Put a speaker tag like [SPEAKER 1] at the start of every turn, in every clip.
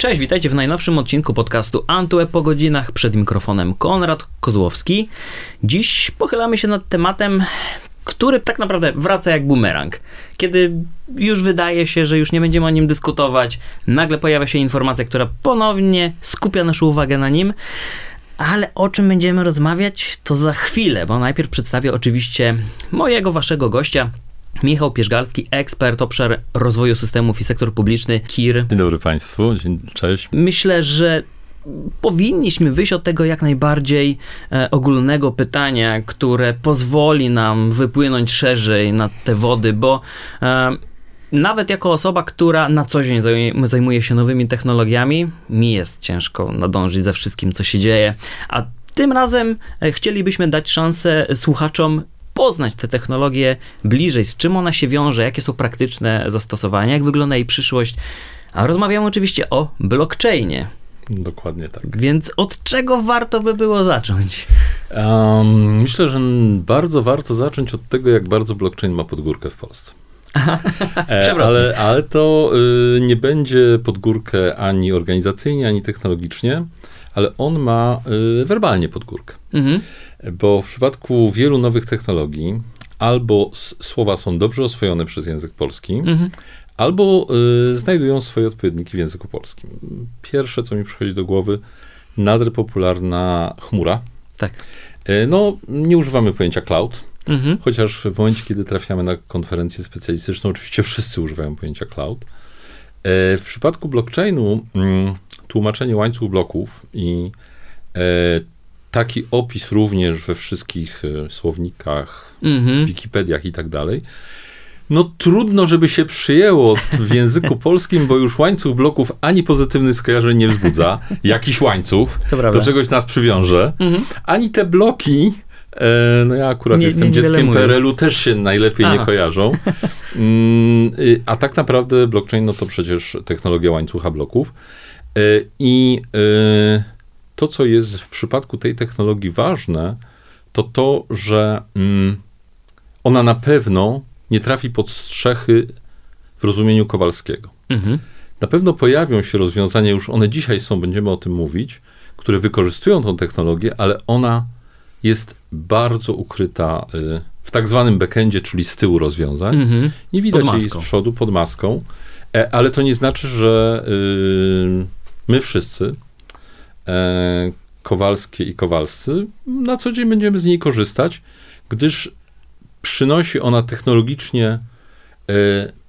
[SPEAKER 1] Cześć, witajcie w najnowszym odcinku podcastu Antweb po godzinach. Przed mikrofonem Konrad Kozłowski. Dziś pochylamy się nad tematem, który tak naprawdę wraca jak bumerang. Kiedy już wydaje się, że już nie będziemy o nim dyskutować, nagle pojawia się informacja, która ponownie skupia naszą uwagę na nim. Ale o czym będziemy rozmawiać, to za chwilę, bo najpierw przedstawię oczywiście mojego, waszego gościa, Michał Pierzgalski, ekspert obszar rozwoju systemów i sektor publiczny KIR.
[SPEAKER 2] Dzień dobry Państwu, Dzień, cześć.
[SPEAKER 1] Myślę, że powinniśmy wyjść od tego jak najbardziej e, ogólnego pytania, które pozwoli nam wypłynąć szerzej na te wody, bo e, nawet jako osoba, która na co dzień zajmuje się nowymi technologiami, mi jest ciężko nadążyć ze wszystkim, co się dzieje, a tym razem e, chcielibyśmy dać szansę słuchaczom poznać tę technologię bliżej, z czym ona się wiąże, jakie są praktyczne zastosowania, jak wygląda jej przyszłość. A rozmawiamy oczywiście o blockchainie.
[SPEAKER 2] Dokładnie tak.
[SPEAKER 1] Więc od czego warto by było zacząć?
[SPEAKER 2] Um, myślę, że bardzo warto zacząć od tego, jak bardzo blockchain ma podgórkę w Polsce. e, ale, ale to y, nie będzie podgórkę ani organizacyjnie, ani technologicznie, ale on ma y, werbalnie podgórkę. Mhm. Bo w przypadku wielu nowych technologii albo słowa są dobrze oswojone przez język polski, mhm. albo y, znajdują swoje odpowiedniki w języku polskim. Pierwsze, co mi przychodzi do głowy, nader popularna chmura.
[SPEAKER 1] Tak.
[SPEAKER 2] Y, no, nie używamy pojęcia cloud, mhm. chociaż w momencie, kiedy trafiamy na konferencję specjalistyczną, oczywiście wszyscy używają pojęcia cloud. W przypadku blockchainu mm, tłumaczenie łańcuch bloków i e, taki opis również we wszystkich e, słownikach, mm-hmm. Wikipediach i tak dalej. No trudno, żeby się przyjęło w języku polskim, bo już łańcuch bloków ani pozytywny skojarzeń nie wzbudza, jakiś łańcuch, do czegoś nas przywiąże, mm-hmm. ani te bloki, e, no ja akurat nie, jestem nie dzieckiem PRL-u, też się najlepiej Aha. nie kojarzą. Mm, y, a tak naprawdę blockchain, no to przecież technologia łańcucha bloków. E, I e, to, co jest w przypadku tej technologii ważne, to to, że mm, ona na pewno nie trafi pod strzechy w rozumieniu Kowalskiego. Mhm. Na pewno pojawią się rozwiązania, już one dzisiaj są, będziemy o tym mówić, które wykorzystują tą technologię, ale ona jest bardzo ukryta y, w tak zwanym backendzie, czyli z tyłu rozwiązań. Mhm. Nie widać jej z przodu pod maską, e, ale to nie znaczy, że y, my wszyscy, e, Kowalskie i Kowalscy, na co dzień będziemy z niej korzystać, gdyż przynosi ona technologicznie e,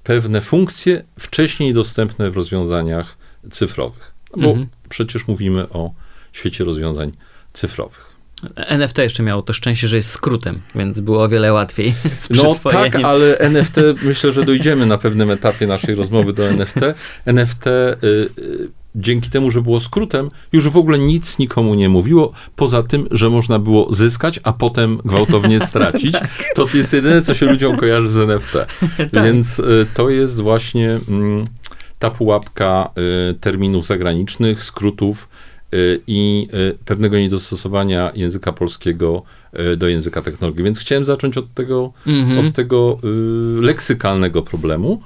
[SPEAKER 2] pewne funkcje wcześniej dostępne w rozwiązaniach cyfrowych. Bo mhm. przecież mówimy o świecie rozwiązań cyfrowych.
[SPEAKER 1] NFT jeszcze miało to szczęście, że jest skrótem, więc było o wiele łatwiej.
[SPEAKER 2] no tak, ale NFT, myślę, że dojdziemy na pewnym etapie naszej rozmowy do NFT. NFT y, y, dzięki temu, że było skrótem, już w ogóle nic nikomu nie mówiło, poza tym, że można było zyskać, a potem gwałtownie stracić. tak. To jest jedyne, co się ludziom kojarzy z NFT. tak. Więc y, to jest właśnie mm, ta pułapka y, terminów zagranicznych, skrótów y, i pewnego niedostosowania języka polskiego do języka technologii. Więc chciałem zacząć od tego, mm -hmm. od tego leksykalnego problemu.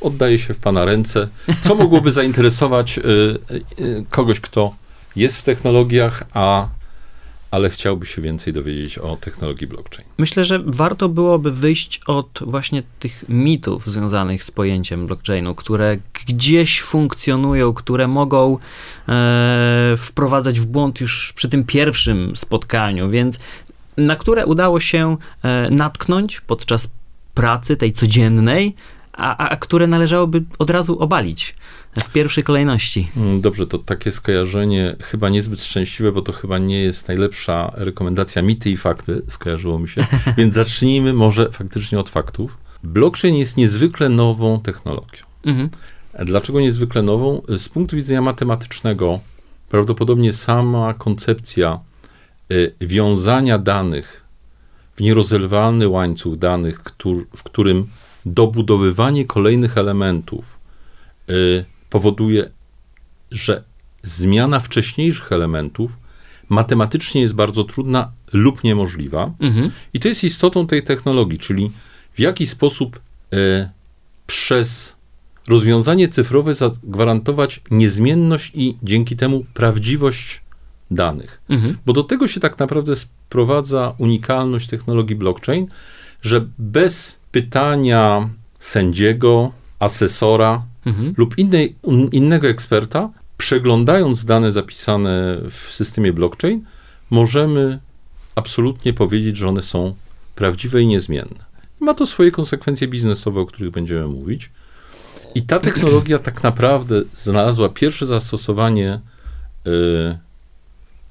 [SPEAKER 2] Oddaję się w Pana ręce. Co mogłoby zainteresować y, y, kogoś, kto jest w technologiach, a ale chciałby się więcej dowiedzieć o technologii blockchain.
[SPEAKER 1] Myślę, że warto byłoby wyjść od właśnie tych mitów związanych z pojęciem blockchainu, które gdzieś funkcjonują, które mogą e, wprowadzać w błąd już przy tym pierwszym spotkaniu, więc na które udało się e, natknąć podczas pracy tej codziennej, a, a które należałoby od razu obalić w pierwszej kolejności.
[SPEAKER 2] Mm, dobrze, to takie skojarzenie chyba niezbyt szczęśliwe, bo to chyba nie jest najlepsza rekomendacja mity i fakty, skojarzyło mi się. Więc zacznijmy może faktycznie od faktów. Blockchain jest niezwykle nową technologią. Mhm. Dlaczego niezwykle nową? Z punktu widzenia matematycznego, prawdopodobnie sama koncepcja y, wiązania danych w nierozerwalny łańcuch danych, w którym dobudowywanie kolejnych elementów y, powoduje, że zmiana wcześniejszych elementów matematycznie jest bardzo trudna lub niemożliwa. Mhm. I to jest istotą tej technologii, czyli w jaki sposób y, przez rozwiązanie cyfrowe zagwarantować niezmienność i dzięki temu prawdziwość danych. Mhm. Bo do tego się tak naprawdę sprowadza unikalność technologii blockchain, że bez pytania sędziego, asesora mhm. lub innej, innego eksperta, przeglądając dane zapisane w systemie blockchain, możemy absolutnie powiedzieć, że one są prawdziwe i niezmienne. Ma to swoje konsekwencje biznesowe, o których będziemy mówić. I ta technologia tak naprawdę znalazła pierwsze zastosowanie y,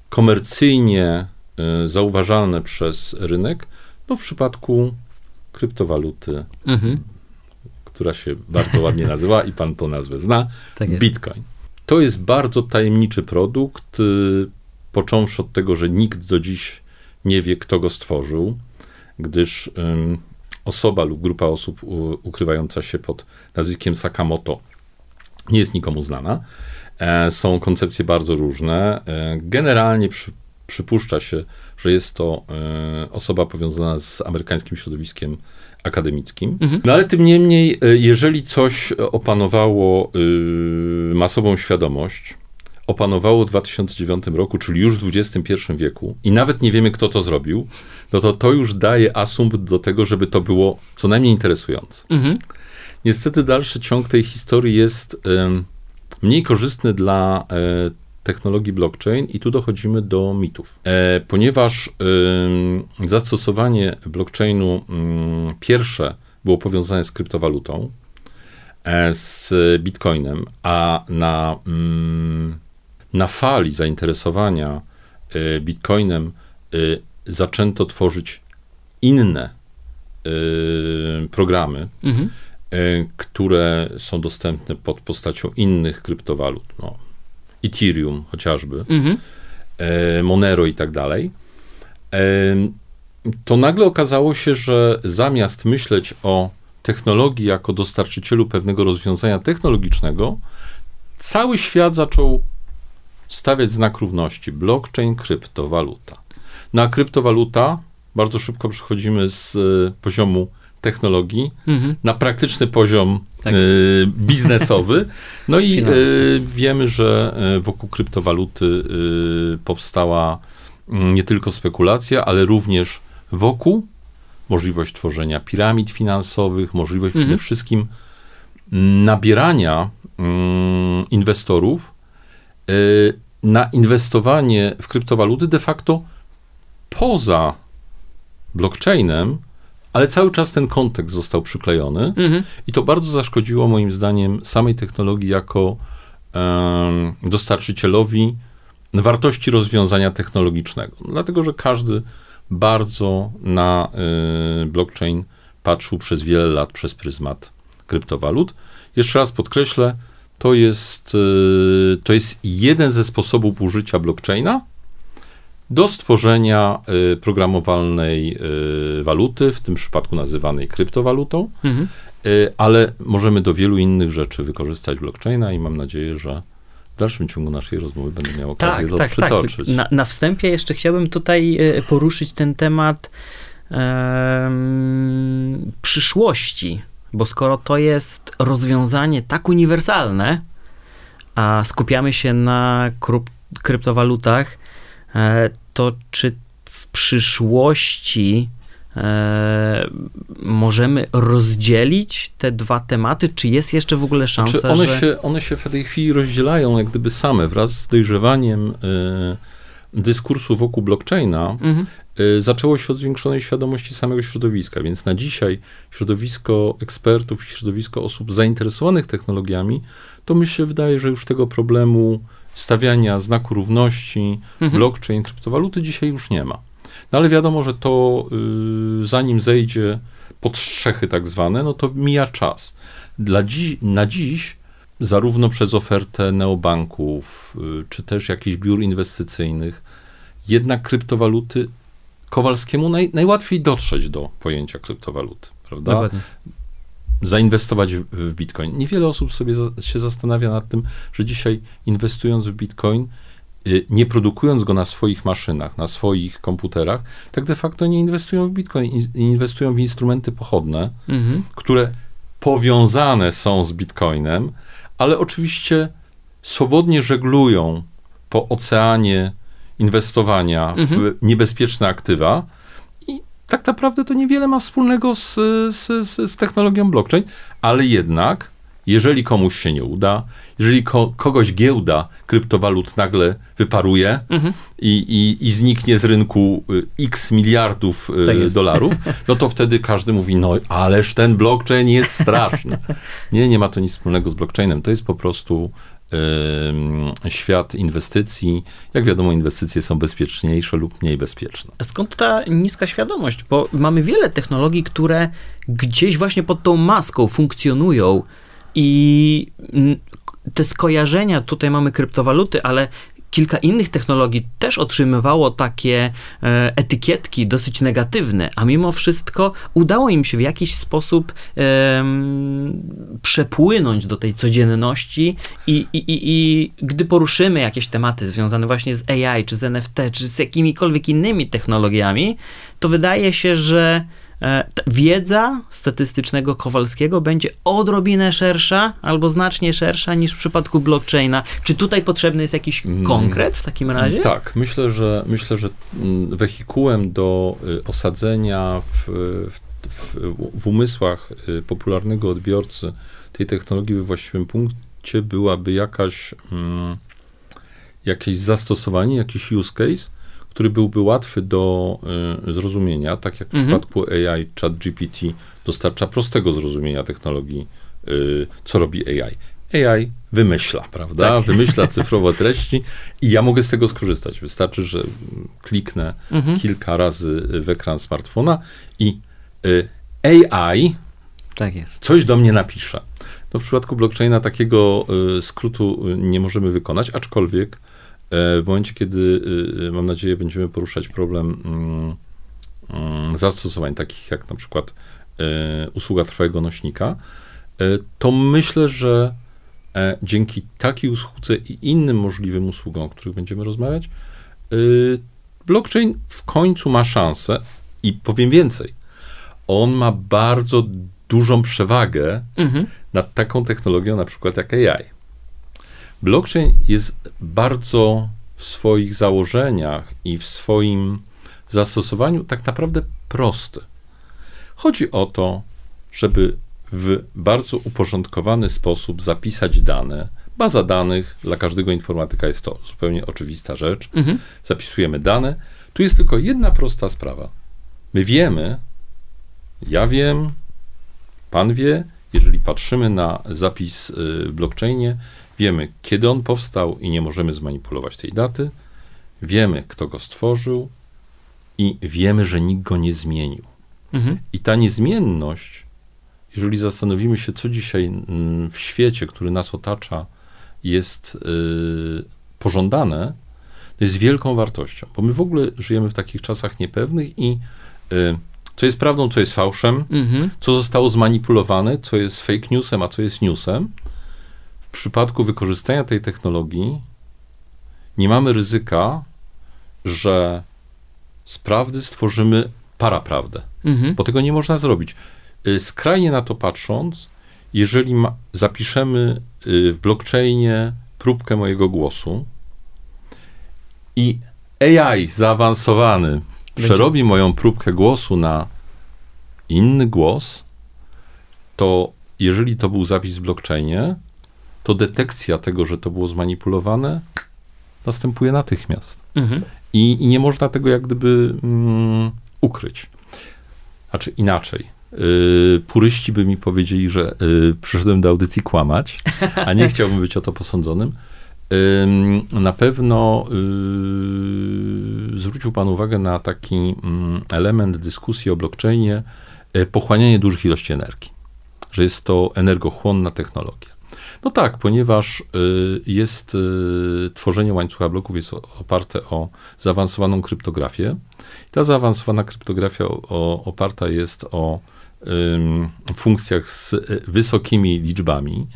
[SPEAKER 2] komercyjnie y, zauważalne przez rynek, no w przypadku kryptowaluty, mhm. która się bardzo ładnie nazywa i pan tą nazwę zna, tak Bitcoin. To jest bardzo tajemniczy produkt, y, począwszy od tego, że nikt do dziś nie wie, kto go stworzył, gdyż osoba lub grupa osób ukrywająca się pod nazwiskiem Sakamoto nie jest nikomu znana. E, są koncepcje bardzo różne. E, generalnie przy, przypuszcza się, że jest to e, osoba powiązana z amerykańskim środowiskiem akademickim. Mhm. No ale tym niemniej, jeżeli coś opanowało y, masową świadomość, opanowało w 2009 roku, czyli już w XXI wieku, i nawet nie wiemy, kto to zrobił, no to to już daje asumpt do tego, żeby to było co najmniej interesujące. Mhm. Niestety dalszy ciąg tej historii jest mniej korzystny dla technologii blockchain i tu dochodzimy do mitów. E, ponieważ zastosowanie blockchainu pierwsze było powiązane z kryptowalutą, e, z bitcoinem, a na na fali zainteresowania y, bitcoinem y, zaczęto tworzyć inne y, programy, mhm. które są dostępne pod postacią innych kryptowalut. No, Ethereum chociażby, mhm. Monero i tak dalej. To nagle okazało się, że zamiast myśleć o technologii jako dostarczycielu pewnego rozwiązania technologicznego, cały świat zaczął stawiać znak równości blockchain, kryptowaluta. Na kryptowaluta bardzo szybko przechodzimy z y, poziomu technologii mhm. na praktyczny poziom tak. y, biznesowy. No i y, wiemy, że y, wokół kryptowaluty powstała mm, nie tylko spekulacja, ale również wokół możliwość tworzenia piramid finansowych, możliwość mhm. przede wszystkim nabierania mm, inwestorów na inwestowanie w kryptowaluty de facto poza blockchainem, ale cały czas ten kontekst został przyklejony mhm. i to bardzo zaszkodziło moim zdaniem samej technologii jako um, dostarczycielowi wartości rozwiązania technologicznego. Dlatego, że każdy bardzo na y, blockchain patrzył przez wiele lat przez pryzmat kryptowalut. Jeszcze raz podkreślę, to jest, y, to jest jeden ze sposobów użycia blockchaina do stworzenia y, programowalnej y, waluty, w tym przypadku nazywanej kryptowalutą, mhm. ale możemy do wielu innych rzeczy wykorzystać blockchaina i mam nadzieję, że w dalszym ciągu naszej rozmowy będę miał okazję tak, to tak, tak. przytoczyć.
[SPEAKER 1] Tak. Na, na, wstępie jeszcze chciałbym tutaj poruszyć ten temat um, przyszłości bo skoro to jest rozwiązanie tak uniwersalne, a skupiamy się na kryptowalutach, e, to czy w przyszłości e, możemy rozdzielić te dwa tematy? Czy jest jeszcze w ogóle szansa,
[SPEAKER 2] znaczy one
[SPEAKER 1] że...
[SPEAKER 2] Się, one się w tej chwili rozdzielają jak gdyby same wraz z dojrzewaniem y, dyskursu wokół blockchaina. Mhm. Y, zaczęło się od zwiększonej świadomości samego środowiska, więc na dzisiaj środowisko ekspertów i środowisko osób zainteresowanych technologiami, to mi się wydaje, że już tego problemu stawiania znaku równości, mhm. blockchain, kryptowaluty dzisiaj już nie ma. No ale wiadomo, że to y, zanim zejdzie pod strzechy tak zwane, no to mija czas. Dla dzi na dziś zarówno przez ofertę neobanków, y, czy też jakichś biur inwestycyjnych, jednak kryptowaluty Kowalskiemu naj, najłatwiej dotrzeć do pojęcia kryptowaluty, prawda? Dokładnie. Zainwestować w, w bitcoin. Niewiele osób sobie za, się zastanawia nad tym, że dzisiaj inwestując w bitcoin, y, nie produkując go na swoich maszynach, na swoich komputerach, tak de facto nie inwestują w bitcoin, inwestują w instrumenty pochodne, mhm. które powiązane są z Bitcoinem, ale oczywiście swobodnie żeglują po oceanie inwestowania w mhm. niebezpieczne aktywa. Tak naprawdę to niewiele ma wspólnego z, z, z, z technologią blockchain, ale jednak jeżeli komuś się nie uda, jeżeli ko kogoś giełda kryptowalut nagle wyparuje mhm. i, i, i, zniknie z rynku y, x miliardów y, tak dolarów, no to wtedy każdy mówi, no ależ ten blockchain jest straszny. Nie, nie ma to nic wspólnego z blockchainem. To jest po prostu świat inwestycji. Jak wiadomo, inwestycje są bezpieczniejsze lub mniej bezpieczne.
[SPEAKER 1] Skąd ta niska świadomość? Bo mamy wiele technologii, które gdzieś właśnie pod tą maską funkcjonują i te skojarzenia, tutaj mamy kryptowaluty, ale kilka innych technologii też otrzymywało takie e, etykietki dosyć negatywne, a mimo wszystko udało im się w jakiś sposób przepłynąć do tej codzienności i, i, i, i gdy poruszymy jakieś tematy związane właśnie z AI, czy z NFT, czy z jakimikolwiek innymi technologiami, to wydaje się, że wiedza statystycznego Kowalskiego będzie odrobinę szersza albo znacznie szersza niż w przypadku blockchaina. Czy tutaj potrzebny jest jakiś mm. konkret w takim razie?
[SPEAKER 2] Tak, myślę, że myślę, że mm, wehikułem do y, osadzenia w, w, w umysłach y, popularnego odbiorcy tej technologii we właściwym punkcie byłaby jakaś mm, jakieś zastosowanie, jakiś use case, który byłby łatwy do y, zrozumienia, tak jak w mhm. przypadku AI ChatGPT dostarcza prostego zrozumienia technologii, y, co robi AI. AI wymyśla, prawda? Tak. Wymyśla cyfrowe treści i ja mogę z tego skorzystać. Wystarczy, że kliknę mhm. kilka razy w ekran smartfona i y, AI tak coś do mnie napisze. No w przypadku blockchaina takiego skrótu nie możemy wykonać, aczkolwiek w momencie, kiedy y, y, mam nadzieję będziemy poruszać problem mm, mm, zastosowań takich jak na przykład e, usługa trwałego nośnika, e, to myślę, że dzięki takiej usłudze i innym możliwym usługom, o których będziemy rozmawiać, blockchain w końcu ma szansę i powiem więcej, on ma bardzo dużą przewagę mhm. nad taką technologią na przykład jak AI. Blockchain jest bardzo w swoich założeniach i w swoim zastosowaniu tak naprawdę prosty. Chodzi o to, żeby w bardzo uporządkowany sposób zapisać dane. Baza danych dla każdego informatyka jest to zupełnie oczywista rzecz. Mhm. Zapisujemy dane. Tu jest tylko jedna prosta sprawa. My wiemy, ja wiem, pan wie, jeżeli patrzymy na zapis y, w blockchainie, Wiemy, kiedy on powstał i nie możemy zmanipulować tej daty. Wiemy, kto go stworzył i wiemy, że nikt go nie zmienił. Mhm. I ta niezmienność, jeżeli zastanowimy się, co dzisiaj mm, w świecie, który nas otacza, jest yy, pożądane, to jest wielką wartością, bo my w ogóle żyjemy w takich czasach niepewnych i yy, co jest prawdą, co jest fałszem, mhm. co zostało zmanipulowane, co jest fake newsem, a co jest newsem przypadku wykorzystania tej technologii nie mamy ryzyka, że z prawdy stworzymy paraprawdę, mhm. bo tego nie można zrobić. Y, skrajnie na to patrząc, jeżeli ma, zapiszemy y, w blockchainie próbkę mojego głosu i AI zaawansowany Będzie. przerobi moją próbkę głosu na inny głos, to jeżeli to był zapis w blockchainie, to detekcja tego, że to było zmanipulowane, następuje natychmiast. Mhm. I, I, nie można tego jak gdyby mm, ukryć. Znaczy inaczej. Yy, puryści by mi powiedzieli, że yy, przyszedłem do audycji kłamać, a nie chciałbym być o to posądzonym. Yy, na pewno yy, zwrócił Pan uwagę na taki mm, element dyskusji o blockchainie, yy, pochłanianie dużych ilości energii, że jest to energochłonna technologia. No tak, ponieważ y, jest y, tworzenie łańcucha bloków jest oparte o zaawansowaną kryptografię. Ta zaawansowana kryptografia oparta jest o funkcjach z y, wysokimi liczbami.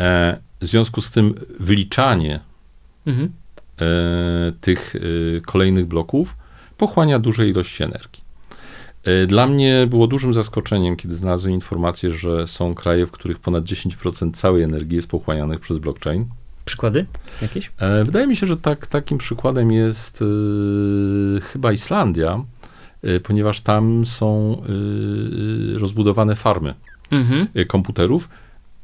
[SPEAKER 2] E, w związku z tym wyliczanie mhm. E, tych kolejnych bloków pochłania duże ilości energii. E, dla mnie było dużym zaskoczeniem, kiedy znalazłem informację, że są kraje, w których ponad 10% całej energii jest pochłanianych przez blockchain.
[SPEAKER 1] Przykłady jakieś?
[SPEAKER 2] E, wydaje mi się, że tak, takim przykładem jest y, chyba Islandia, y, ponieważ tam są y, rozbudowane farmy mhm. komputerów.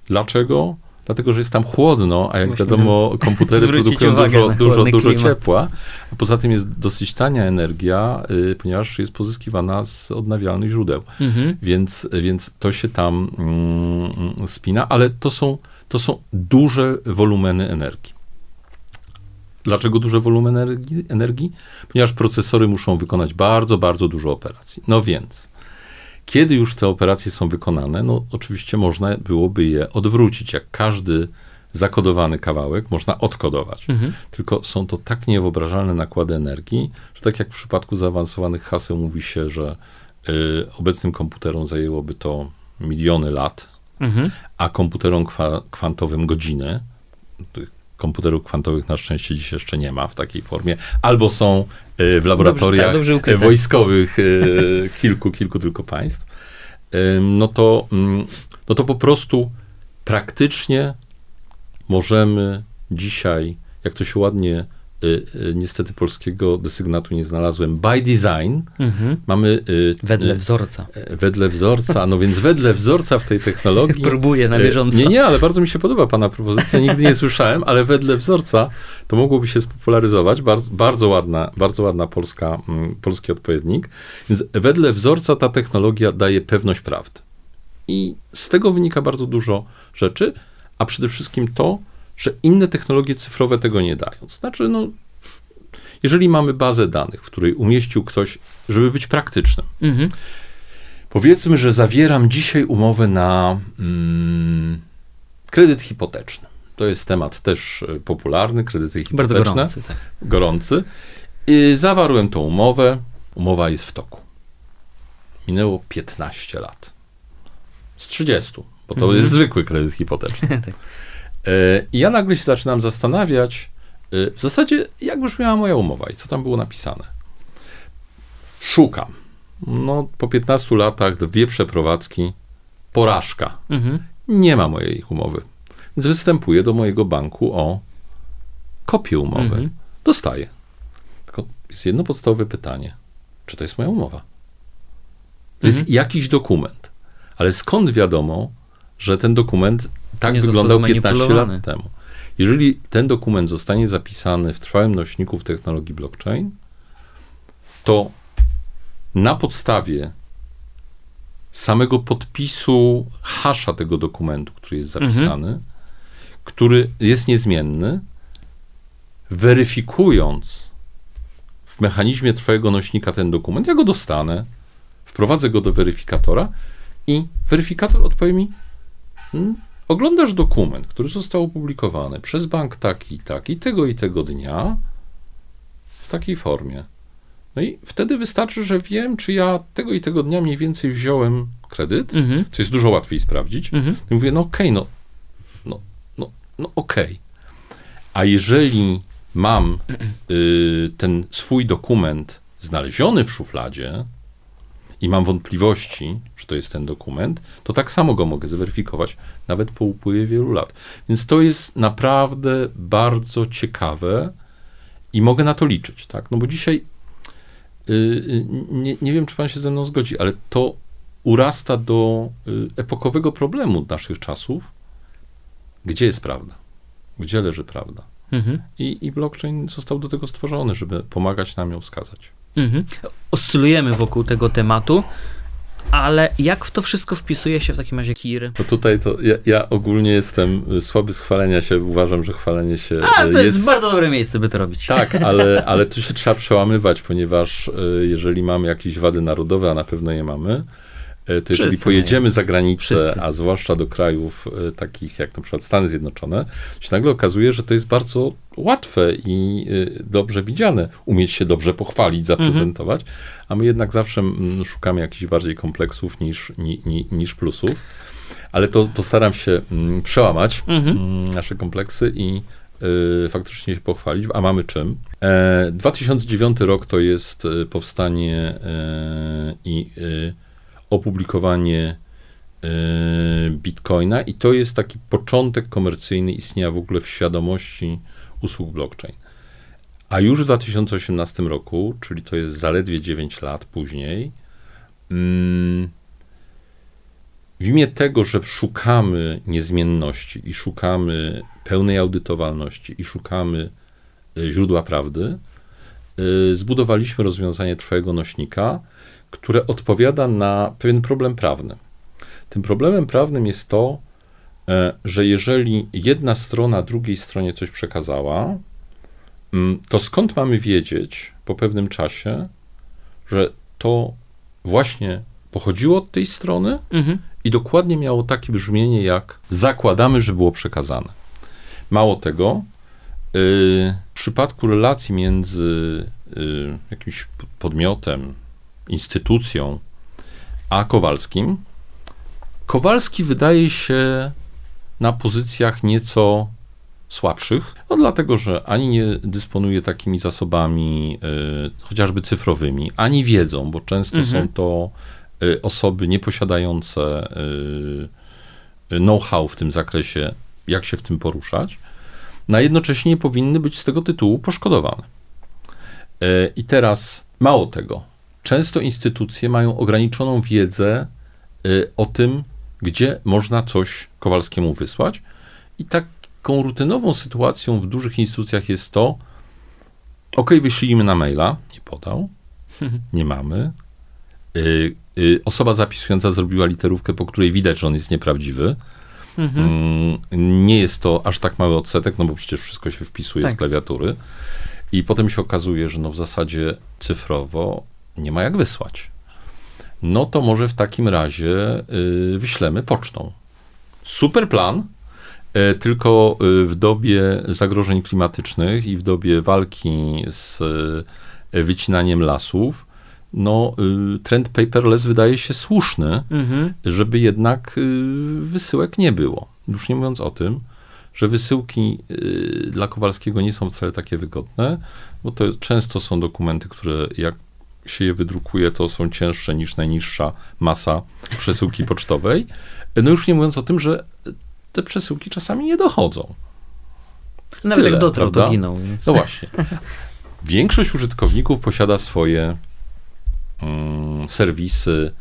[SPEAKER 2] Dlaczego? Dlatego, że jest tam chłodno, a jak Musimy wiadomo, komputery produkują dużo, dużo, dużo ciepła. A poza tym jest dosyć tania energia, y, ponieważ jest pozyskiwana z odnawialnych źródeł. Mhm. Więc, więc to się tam mm, spina, ale to są, to są duże wolumeny energii. Dlaczego duże wolumeny energii? energii? Ponieważ procesory muszą wykonać bardzo, bardzo dużo operacji. No więc kiedy już te operacje są wykonane, no oczywiście można byłoby je odwrócić, jak każdy zakodowany kawałek można odkodować. Mhm. Tylko są to tak niewyobrażalne nakłady energii, że tak jak w przypadku zaawansowanych haseł mówi się, że y, obecnym komputerom zajęłoby to miliony lat, mhm. a komputerom kwa, kwantowym godziny. Komputerów kwantowych na szczęście dziś jeszcze nie ma w takiej formie, albo są y, w laboratoriach dobrze, tak, dobrze wojskowych y, kilku, kilku tylko państw, no to, mm, no to po prostu praktycznie możemy dzisiaj, jak to się ładnie niestety polskiego desygnatu nie znalazłem. By design mhm. mamy.
[SPEAKER 1] Y, wedle wzorca.
[SPEAKER 2] Wedle wzorca, no więc wedle wzorca w tej technologii.
[SPEAKER 1] Próbuję na bieżąco.
[SPEAKER 2] Nie, nie, ale bardzo mi się podoba Pana propozycja. Nigdy nie słyszałem, ale wedle wzorca to mogłoby się spopularyzować. Bardzo, bardzo ładna, bardzo ładna polska, mm, polski odpowiednik. Więc wedle wzorca ta technologia daje pewność prawdy. I z tego wynika bardzo dużo rzeczy, a przede wszystkim to, że inne technologie cyfrowe tego nie dają. znaczy, no, jeżeli mamy bazę danych, w której umieścił ktoś, żeby być praktycznym, mhm. powiedzmy, że zawieram dzisiaj umowę na mm, kredyt hipoteczny. To jest temat też e, popularny, kredyty hipoteczne. Bardzo gorący. Tak. gorący. I zawarłem tą umowę. Umowa jest w toku. Minęło 15 lat. Z 30, bo to mhm. jest zwykły kredyt hipoteczny. tak. I ja nagle się zaczynam zastanawiać, e, w zasadzie, jak brzmiała moja umowa i co tam było napisane. Szukam. No, po 15 latach dwie przeprowadzki, porażka. Mhm. Nie ma mojej umowy. Więc występuję do mojego banku o kopię umowy. Mhm. Dostaję. Tylko jest jedno podstawowe pytanie. Czy to jest moja umowa? To mhm. jest jakiś dokument. Ale skąd wiadomo, że ten dokument tak wyglądał 15 lat temu. Jeżeli ten dokument zostanie zapisany w trwałym nośniku w technologii blockchain, to na podstawie samego podpisu hasza tego dokumentu, który jest zapisany, mhm. który jest niezmienny, weryfikując w mechanizmie trwałego nośnika ten dokument, ja go dostanę, wprowadzę go do weryfikatora i weryfikator odpowie mi, hmm, oglądasz dokument, który został opublikowany przez bank taki i taki, tego i tego dnia, w takiej formie. No i wtedy wystarczy, że wiem, czy ja tego i tego dnia mniej więcej wziąłem kredyt, mhm. co jest dużo łatwiej sprawdzić. Mhm. I mówię, no okej, okay, no, no, no, no okej. Okay. A jeżeli mam y, ten swój dokument znaleziony w szufladzie, i mam wątpliwości, że to jest ten dokument, to tak samo go mogę zweryfikować, nawet po upływie wielu lat. Więc to jest naprawdę bardzo ciekawe i mogę na to liczyć, tak? No bo dzisiaj yy, nie, nie wiem, czy pan się ze mną zgodzi, ale to urasta do yy, epokowego problemu naszych czasów. Gdzie jest prawda? Gdzie leży prawda? Mhm. I, I blockchain został do tego stworzony, żeby pomagać nam ją wskazać. Mhm.
[SPEAKER 1] Oscylujemy wokół tego tematu, ale jak w to wszystko wpisuje się w takim razie KIR?
[SPEAKER 2] No tutaj to ja, ja, ogólnie jestem słaby z chwalenia się, uważam, że chwalenie się
[SPEAKER 1] A, to jest, jest bardzo dobre miejsce, by to robić.
[SPEAKER 2] Tak, ale, ale tu się trzeba przełamywać, ponieważ e, jeżeli mamy jakieś wady narodowe, a na pewno je mamy, E, to jeżeli Wszyscy pojedziemy za granicę, Wszyscy. a zwłaszcza do krajów e, takich jak na przykład Stany Zjednoczone, się nagle okazuje, że to jest bardzo łatwe i e, dobrze widziane, umieć się dobrze pochwalić, zaprezentować, mhm. a my jednak zawsze szukamy jakichś bardziej kompleksów niż, ni, niż plusów. Ale to postaram się przełamać mhm. nasze kompleksy i faktycznie się pochwalić, a mamy czym. E, 2009 rok to jest powstanie i opublikowanie y, Bitcoina i to jest taki początek komercyjny istnienia w ogóle w świadomości usług blockchain. A już w 2018 roku, czyli to jest zaledwie 9 lat później, mm, w imię tego, że szukamy niezmienności i szukamy pełnej audytowalności i szukamy y, źródła prawdy, y, zbudowaliśmy rozwiązanie trwałego nośnika, które odpowiada na pewien problem prawny. Tym problemem prawnym jest to, e, że jeżeli jedna strona drugiej stronie coś przekazała, mm, to skąd mamy wiedzieć po pewnym czasie, że to właśnie pochodziło od tej strony mhm. i dokładnie miało takie brzmienie, jak zakładamy, że było przekazane. Mało tego, yy, w przypadku relacji między yy, jakimś podmiotem, instytucją, a Kowalskim, Kowalski wydaje się na pozycjach nieco słabszych, no dlatego, że ani nie dysponuje takimi zasobami y, chociażby cyfrowymi, ani wiedzą, bo często mhm. są to y, osoby nieposiadające y, know-how w tym zakresie, jak się w tym poruszać, na jednocześnie nie powinny być z tego tytułu poszkodowane. I teraz mało tego. Często instytucje mają ograniczoną wiedzę o tym, gdzie można coś Kowalskiemu wysłać. I taką rutynową sytuacją w dużych instytucjach jest to, ok, wyślijmy na maila, nie podał, nie mamy. Y, y, osoba zapisująca zrobiła literówkę, po której widać, że on jest nieprawdziwy. Mhm. Mm, nie jest to aż tak mały odsetek, no bo przecież wszystko się wpisuje tak. z klawiatury. I potem się okazuje, że no w zasadzie cyfrowo nie ma jak wysłać no to może w takim razie y, wyślemy pocztą. Super plan, y, tylko y, w dobie zagrożeń klimatycznych i w dobie walki z wycinaniem lasów, no, trend paperless wydaje się słuszny, mhm. żeby jednak wysyłek nie było. Już nie mówiąc o tym, że wysyłki dla Kowalskiego nie są wcale takie wygodne, bo to często są dokumenty, które jak się je wydrukuje, to są cięższe niż najniższa masa przesyłki pocztowej. No już nie mówiąc o tym, że te przesyłki czasami nie dochodzą.
[SPEAKER 1] Nawet jak dotrą.
[SPEAKER 2] Więc. No właśnie. Większość użytkowników posiada swoje mm, serwisy.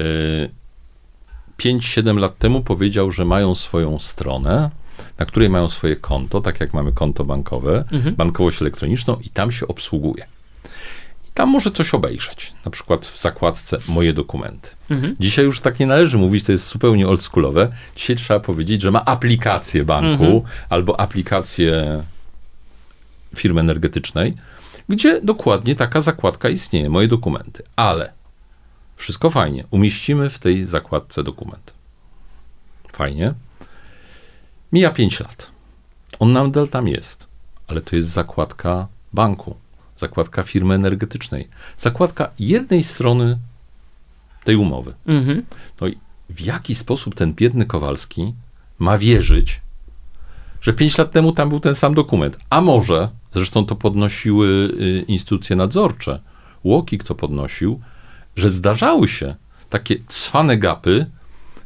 [SPEAKER 2] Y, 5-7 lat temu powiedział, że mają swoją stronę, na której mają swoje konto, tak jak mamy konto bankowe, mhm. bankowość elektroniczną i tam się obsługuje tam może coś obejrzeć, na przykład w zakładce moje dokumenty. Mhm. Dzisiaj już tak nie należy mówić, to jest zupełnie oldschoolowe. Dzisiaj trzeba powiedzieć, że ma aplikację banku mhm. albo aplikację firmy energetycznej, gdzie dokładnie taka zakładka istnieje, moje dokumenty. Ale wszystko fajnie, umieścimy w tej zakładce dokument. Fajnie. Mija 5 lat. On nadal tam jest, ale to jest zakładka banku zakładka firmy energetycznej, zakładka jednej strony tej umowy. Mhm. No i w jaki sposób ten biedny Kowalski ma wierzyć, że pięć lat temu tam był ten sam dokument? A może, zresztą to podnosiły y, instytucje nadzorcze, Łokik to podnosił, że zdarzały się takie cwane gapy,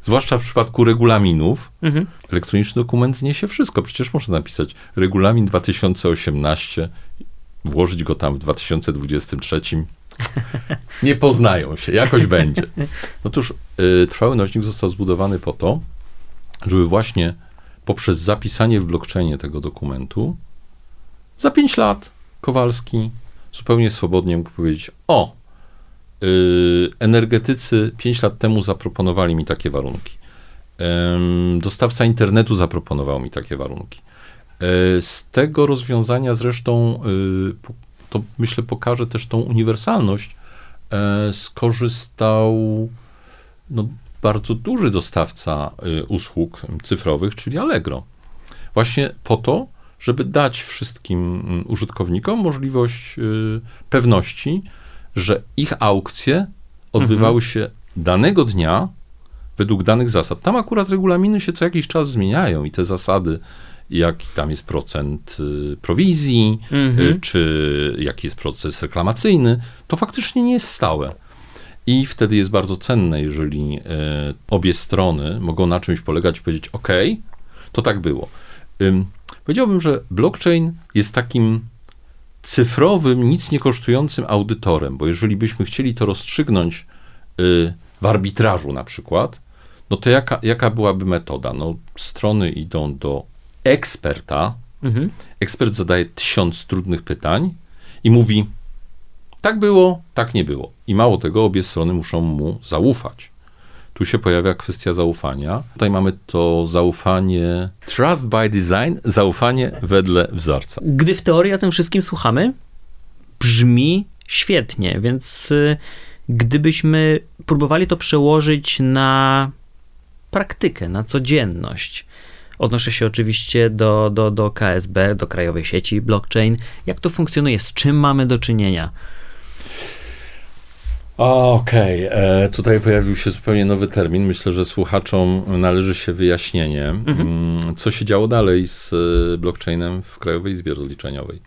[SPEAKER 2] zwłaszcza w przypadku regulaminów. Mhm. Elektroniczny dokument zniesie wszystko. Przecież można napisać regulamin 2018 włożyć go tam w 2023. Nie poznają się, jakoś będzie. Otóż y, trwały nośnik został zbudowany po to, żeby właśnie poprzez zapisanie w blockchainie tego dokumentu za 5 lat Kowalski zupełnie swobodnie mógł powiedzieć: O, y, energetycy 5 lat temu zaproponowali mi takie warunki. dostawca internetu zaproponował mi takie warunki. E, z tego rozwiązania zresztą, e, to myślę, pokaże też tą uniwersalność, e, skorzystał no, bardzo duży dostawca usług cyfrowych, czyli Allegro. Właśnie po to, żeby dać wszystkim mm, użytkownikom możliwość pewności, że ich aukcje odbywały mhm. się danego dnia według danych zasad. Tam akurat regulaminy się co jakiś czas zmieniają i te zasady jaki tam jest procent y, prowizji, mhm. czy jaki jest proces reklamacyjny, to faktycznie nie jest stałe. I wtedy jest bardzo cenne, jeżeli obie strony mogą na czymś polegać i powiedzieć: OK, to tak było. Powiedziałbym, że blockchain jest takim cyfrowym, nic nie kosztującym audytorem, bo jeżeli byśmy chcieli to rozstrzygnąć y, w arbitrażu na przykład, no to jaka, jaka byłaby metoda? No, strony idą do eksperta, mhm. ekspert zadaje tysiąc trudnych pytań i mówi, tak było, tak nie było. I mało tego, obie strony muszą mu zaufać. Tu się pojawia kwestia zaufania. Tutaj mamy to zaufanie, trust by design, zaufanie wedle wzorca.
[SPEAKER 1] Gdy w teorii o tym wszystkim słuchamy, brzmi świetnie, więc y, gdybyśmy próbowali to przełożyć na praktykę, na codzienność. Odnoszę się oczywiście do, do, do KSB, do Krajowej Sieci Blockchain. Jak to funkcjonuje? Z czym mamy do czynienia?
[SPEAKER 2] Okej, okay. E, tutaj pojawił się zupełnie nowy termin. Myślę, że słuchaczom należy się wyjaśnienie, mhm. Mm, co się działo dalej z e, blockchainem w Krajowej Izbie Rozliczeniowej.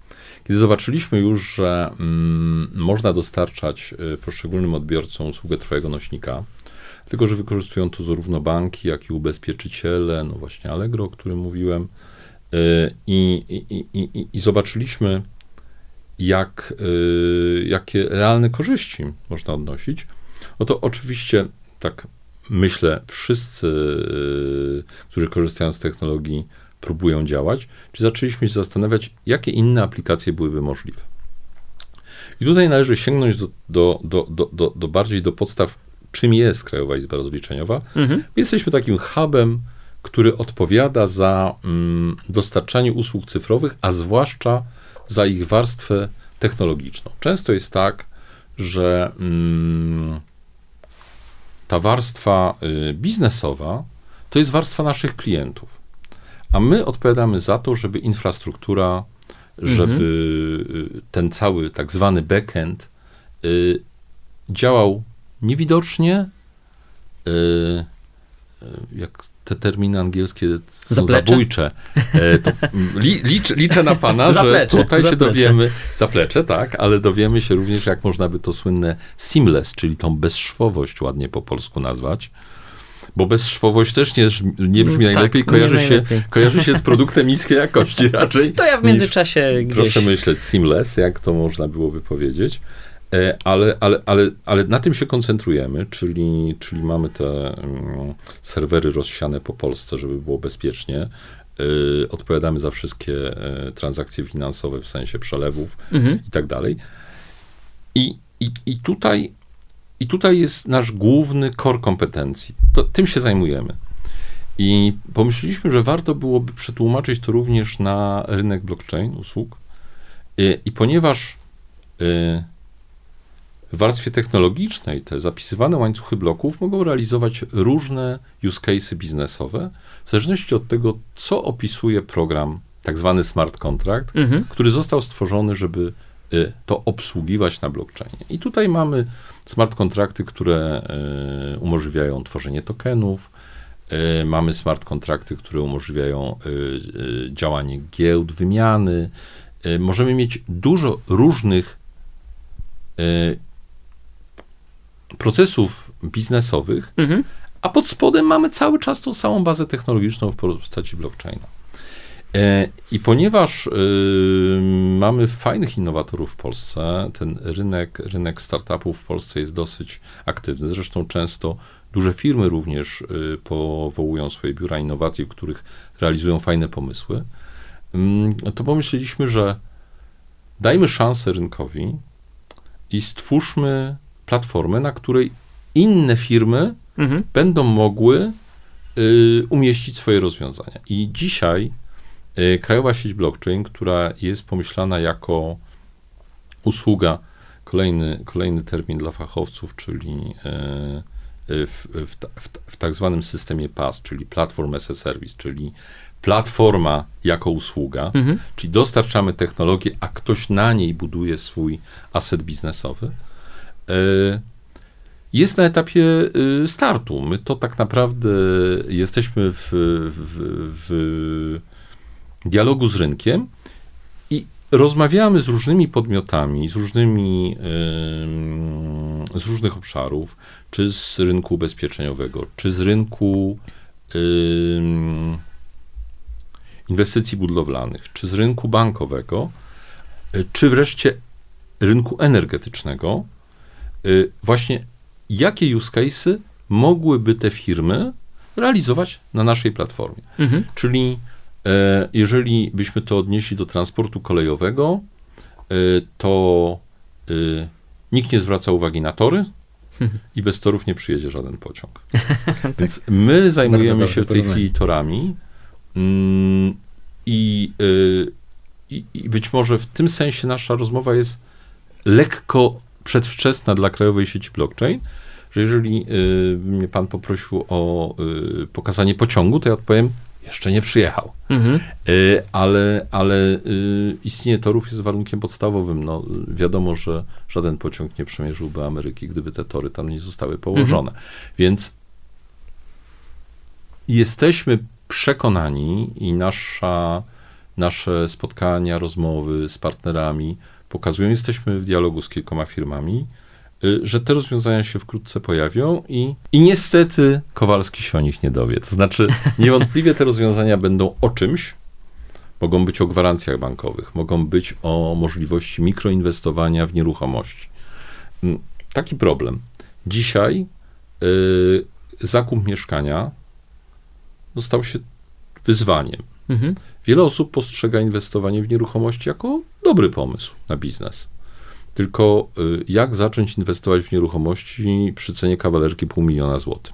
[SPEAKER 2] Kiedy zobaczyliśmy już, że mm, można dostarczać e, poszczególnym odbiorcom usługę trwałego nośnika, tylko że wykorzystują to zarówno banki, jak i ubezpieczyciele, no właśnie Allegro, o którym mówiłem, i, i, i, i zobaczyliśmy, jak, y, jakie realne korzyści można odnosić, no to oczywiście, tak myślę, wszyscy, y, którzy korzystają z technologii, próbują działać, czy zaczęliśmy się zastanawiać, jakie inne aplikacje byłyby możliwe. I tutaj należy sięgnąć do, do, do, do, do bardziej do podstaw, czym jest Krajowa Izba Rozliczeniowa. Mhm. Jesteśmy takim hubem, który odpowiada za mm, dostarczanie usług cyfrowych, a zwłaszcza za ich warstwę technologiczną. Często jest tak, że mm, ta warstwa y, biznesowa to jest warstwa naszych klientów, a my odpowiadamy za to, żeby infrastruktura, żeby mhm. ten cały tak zwany backend y, działał niewidocznie, y, jak te terminy angielskie są zaplecze? zabójcze. E, to li, licz, liczę na pana, zaplecze, że tutaj zaplecze. się dowiemy, zaplecze, tak, ale dowiemy się również, jak można by to słynne seamless, czyli tą bezszwowość ładnie po polsku nazwać. Bo bezszwowość też nie, nie brzmi tak, najlepiej, kojarzy, się, kojarzy się z produktem niskiej jakości raczej.
[SPEAKER 1] To ja w międzyczasie
[SPEAKER 2] niż, gdzieś... Proszę myśleć, seamless, jak to można byłoby powiedzieć. E, ale, ale, ale, ale na tym się koncentrujemy, czyli, czyli mamy te um, serwery rozsiane po Polsce, żeby było bezpiecznie. Y, odpowiadamy za wszystkie y, transakcje finansowe w sensie przelewów mhm. i tak dalej. I, i, i, tutaj, I tutaj jest nasz główny core kompetencji. To, tym się zajmujemy. I pomyśleliśmy, że warto byłoby przetłumaczyć to również na rynek blockchain usług. I, i ponieważ y, w warstwie technologicznej te zapisywane łańcuchy bloków mogą realizować różne use cases biznesowe, w zależności od tego, co opisuje program, tak zwany smart contract, mhm. który został stworzony, żeby y, to obsługiwać na blockchainie. I tutaj mamy smart kontrakty, które y, umożliwiają tworzenie tokenów, y, mamy smart kontrakty, które umożliwiają działanie giełd, wymiany. Możemy mieć dużo różnych procesów biznesowych, mhm. a pod spodem mamy cały czas tą samą bazę technologiczną w postaci blockchaina. E, I ponieważ y, mamy fajnych innowatorów w Polsce, ten rynek, rynek startupów w Polsce jest dosyć aktywny. Zresztą często duże firmy również y, powołują swoje biura innowacji, w których realizują fajne pomysły. Y, to pomyśleliśmy, że dajmy szansę rynkowi i stwórzmy platformę, na której inne firmy mhm. będą mogły y, umieścić swoje rozwiązania. I dzisiaj y, Krajowa Sieć Blockchain, która jest pomyślana jako usługa, kolejny, kolejny termin dla fachowców, czyli y, w, w, w, w tak zwanym systemie PaaS, czyli Platform as a Service, czyli platforma jako usługa, mhm. czyli dostarczamy technologię, a ktoś na niej buduje swój aset biznesowy jest na etapie e, startu. My to tak naprawdę jesteśmy w, w, w dialogu z rynkiem i rozmawiamy z różnymi podmiotami, z różnymi, z różnych obszarów, czy z rynku ubezpieczeniowego, czy z rynku inwestycji budowlanych, czy z rynku bankowego, y, czy wreszcie rynku energetycznego, właśnie jakie use cases mogłyby te firmy realizować na naszej platformie. Mhm. Czyli e, jeżeli byśmy to odnieśli do transportu kolejowego, e, to e, nikt nie zwraca uwagi na tory mhm. i bez torów nie przyjedzie żaden pociąg. tak. Więc my zajmujemy się w tej chwili torami mm, i, i, i być może w tym sensie nasza rozmowa jest lekko przedwczesna dla krajowej sieci blockchain, że jeżeli y, mnie pan poprosił o y, pokazanie pociągu, to ja odpowiem, jeszcze nie przyjechał. Mhm. Y, ale, ale istnienie torów jest warunkiem podstawowym. No, wiadomo, że żaden pociąg nie przemierzyłby Ameryki, gdyby te tory tam nie zostały położone. Mhm. Więc jesteśmy przekonani i nasza, nasze spotkania, rozmowy z partnerami pokazują, jesteśmy w dialogu z kilkoma firmami, Y, że te rozwiązania się wkrótce pojawią i, i niestety Kowalski się o nich nie dowie. To znaczy, niewątpliwie te rozwiązania będą o czymś, mogą być o gwarancjach bankowych, mogą być o możliwości mikroinwestowania w nieruchomości. Mm, taki problem. Dzisiaj y, zakup mieszkania no, stał się wyzwaniem. Mhm. Wiele osób postrzega inwestowanie w nieruchomości jako dobry pomysł na biznes. Tylko y, jak zacząć inwestować w nieruchomości przy cenie kawalerki pół miliona złotych?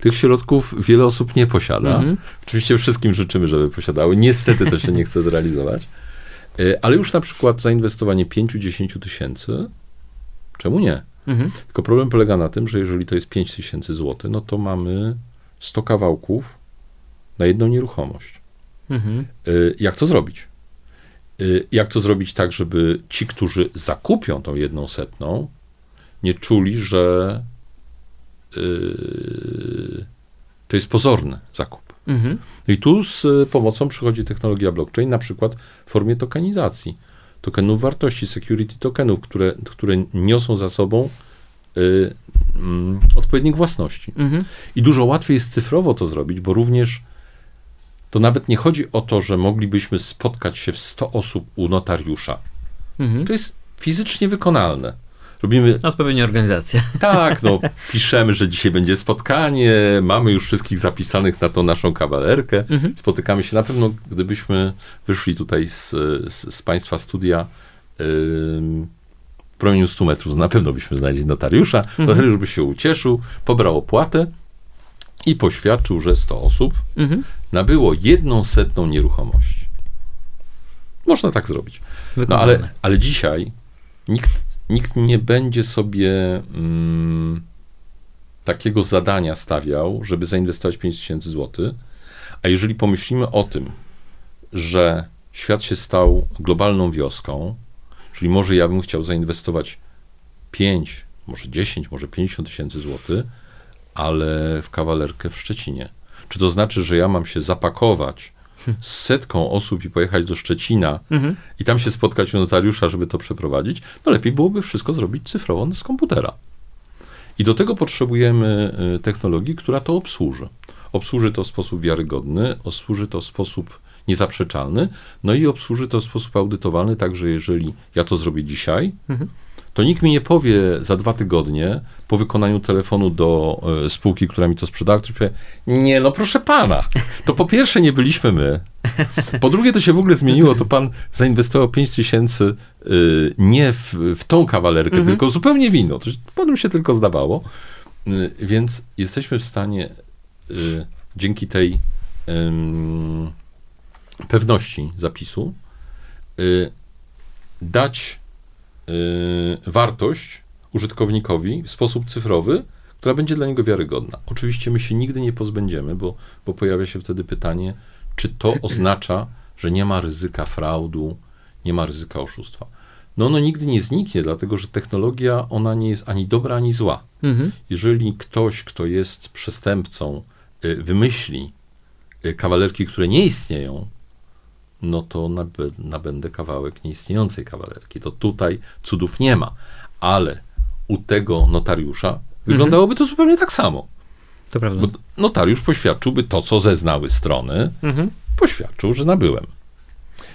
[SPEAKER 2] Tych środków wiele osób nie posiada. Mhm. Oczywiście wszystkim życzymy, żeby posiadały. Niestety to się nie chce zrealizować. Y, ale już na przykład zainwestowanie 5-10 tysięcy, czemu nie? Mhm. Tylko problem polega na tym, że jeżeli to jest 5 tysięcy złotych, no to mamy 100 kawałków na jedną nieruchomość. Mhm. Y, jak to zrobić? Y, jak to zrobić tak, żeby ci, którzy zakupią tą jedną setną, nie czuli, że yy, to jest pozorny zakup. Mhm. I tu z pomocą przychodzi technologia blockchain, na przykład w formie tokenizacji. Tokenów wartości, security tokenów, które, które niosą za sobą yy, yy, odpowiednik własności. Mhm. I dużo łatwiej jest cyfrowo to zrobić, bo również to nawet nie chodzi o to, że moglibyśmy spotkać się w 100 osób u notariusza. Mhm. To jest fizycznie wykonalne.
[SPEAKER 1] Robimy. Odpowiednia organizacja.
[SPEAKER 2] Tak, no, piszemy, że dzisiaj będzie spotkanie, mamy już wszystkich zapisanych na tą naszą kawalerkę. Mhm. Spotykamy się na pewno, gdybyśmy wyszli tutaj z, z, z Państwa studia. Yy, w promieniu 100 metrów na pewno byśmy znaleźli notariusza. Mhm. Notariusz by się ucieszył, pobrał opłatę i poświadczył, że 100 osób mhm. nabyło jedną setną nieruchomości. Można tak zrobić. No ale, ale dzisiaj nikt, nikt nie będzie sobie mm, takiego zadania stawiał, żeby zainwestować 5000 zł. A jeżeli pomyślimy o tym, że świat się stał globalną wioską, czyli może ja bym chciał zainwestować 5, może 10, może 50 tysięcy złotych, ale w kawalerkę w Szczecinie. Czy to znaczy, że ja mam się zapakować z setką osób i pojechać do Szczecina mhm. i tam się spotkać u notariusza, żeby to przeprowadzić? No lepiej byłoby wszystko zrobić cyfrowo z komputera. I do tego potrzebujemy y, technologii, która to obsłuży. Obsłuży to w sposób wiarygodny, obsłuży to w sposób niezaprzeczalny, no i obsłuży to w sposób audytowalny, także jeżeli ja to zrobię dzisiaj, mhm to nikt mi nie powie za dwa tygodnie po wykonaniu telefonu do y, spółki, która mi to sprzedała, który powie, nie no proszę pana, to po pierwsze nie byliśmy my, po drugie to się w ogóle zmieniło, to pan zainwestował 5 tysięcy y, nie w, w, tą kawalerkę, mhm. tylko zupełnie w inną, to panu się tylko zdawało, y, więc jesteśmy w stanie dzięki tej pewności zapisu dać Y, wartość użytkownikowi w sposób cyfrowy, która będzie dla niego wiarygodna. Oczywiście my się nigdy nie pozbędziemy, bo, bo pojawia się wtedy pytanie, czy to oznacza, że nie ma ryzyka fraudu, nie ma ryzyka oszustwa. No ono nigdy nie zniknie, dlatego że technologia, ona nie jest ani dobra, ani zła. Mhm. Jeżeli ktoś, kto jest przestępcą, y, wymyśli y, kawalerki, które nie istnieją, no to nabędę kawałek nieistniejącej kawalerki. To tutaj cudów nie ma, ale u tego notariusza wyglądałoby to zupełnie tak samo.
[SPEAKER 1] To prawda. Bo
[SPEAKER 2] notariusz poświadczyłby to, co zeznały strony, mhm. poświadczył, że nabyłem.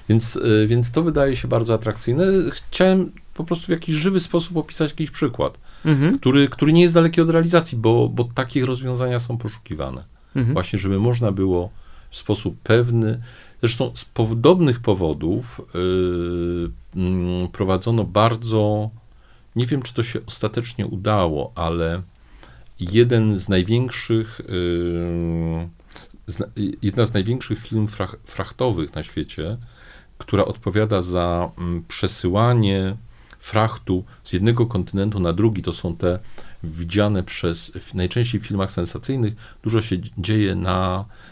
[SPEAKER 2] Więc, y, więc to wydaje się bardzo atrakcyjne. Chciałem po prostu w jakiś żywy sposób opisać jakiś przykład, mhm. który, który nie jest daleki od realizacji, bo, bo takie rozwiązania są poszukiwane. Mhm. Właśnie, żeby można było w sposób pewny, zresztą z podobnych powodów yy, yy, prowadzono bardzo, nie wiem, czy to się ostatecznie udało, ale jeden z największych, yy, jedna z największych firm frach, frachtowych na świecie, która odpowiada za mm, przesyłanie frachtu z jednego kontynentu na drugi, to są te widziane przez, najczęściej w filmach sensacyjnych, dużo się dzieje na, y,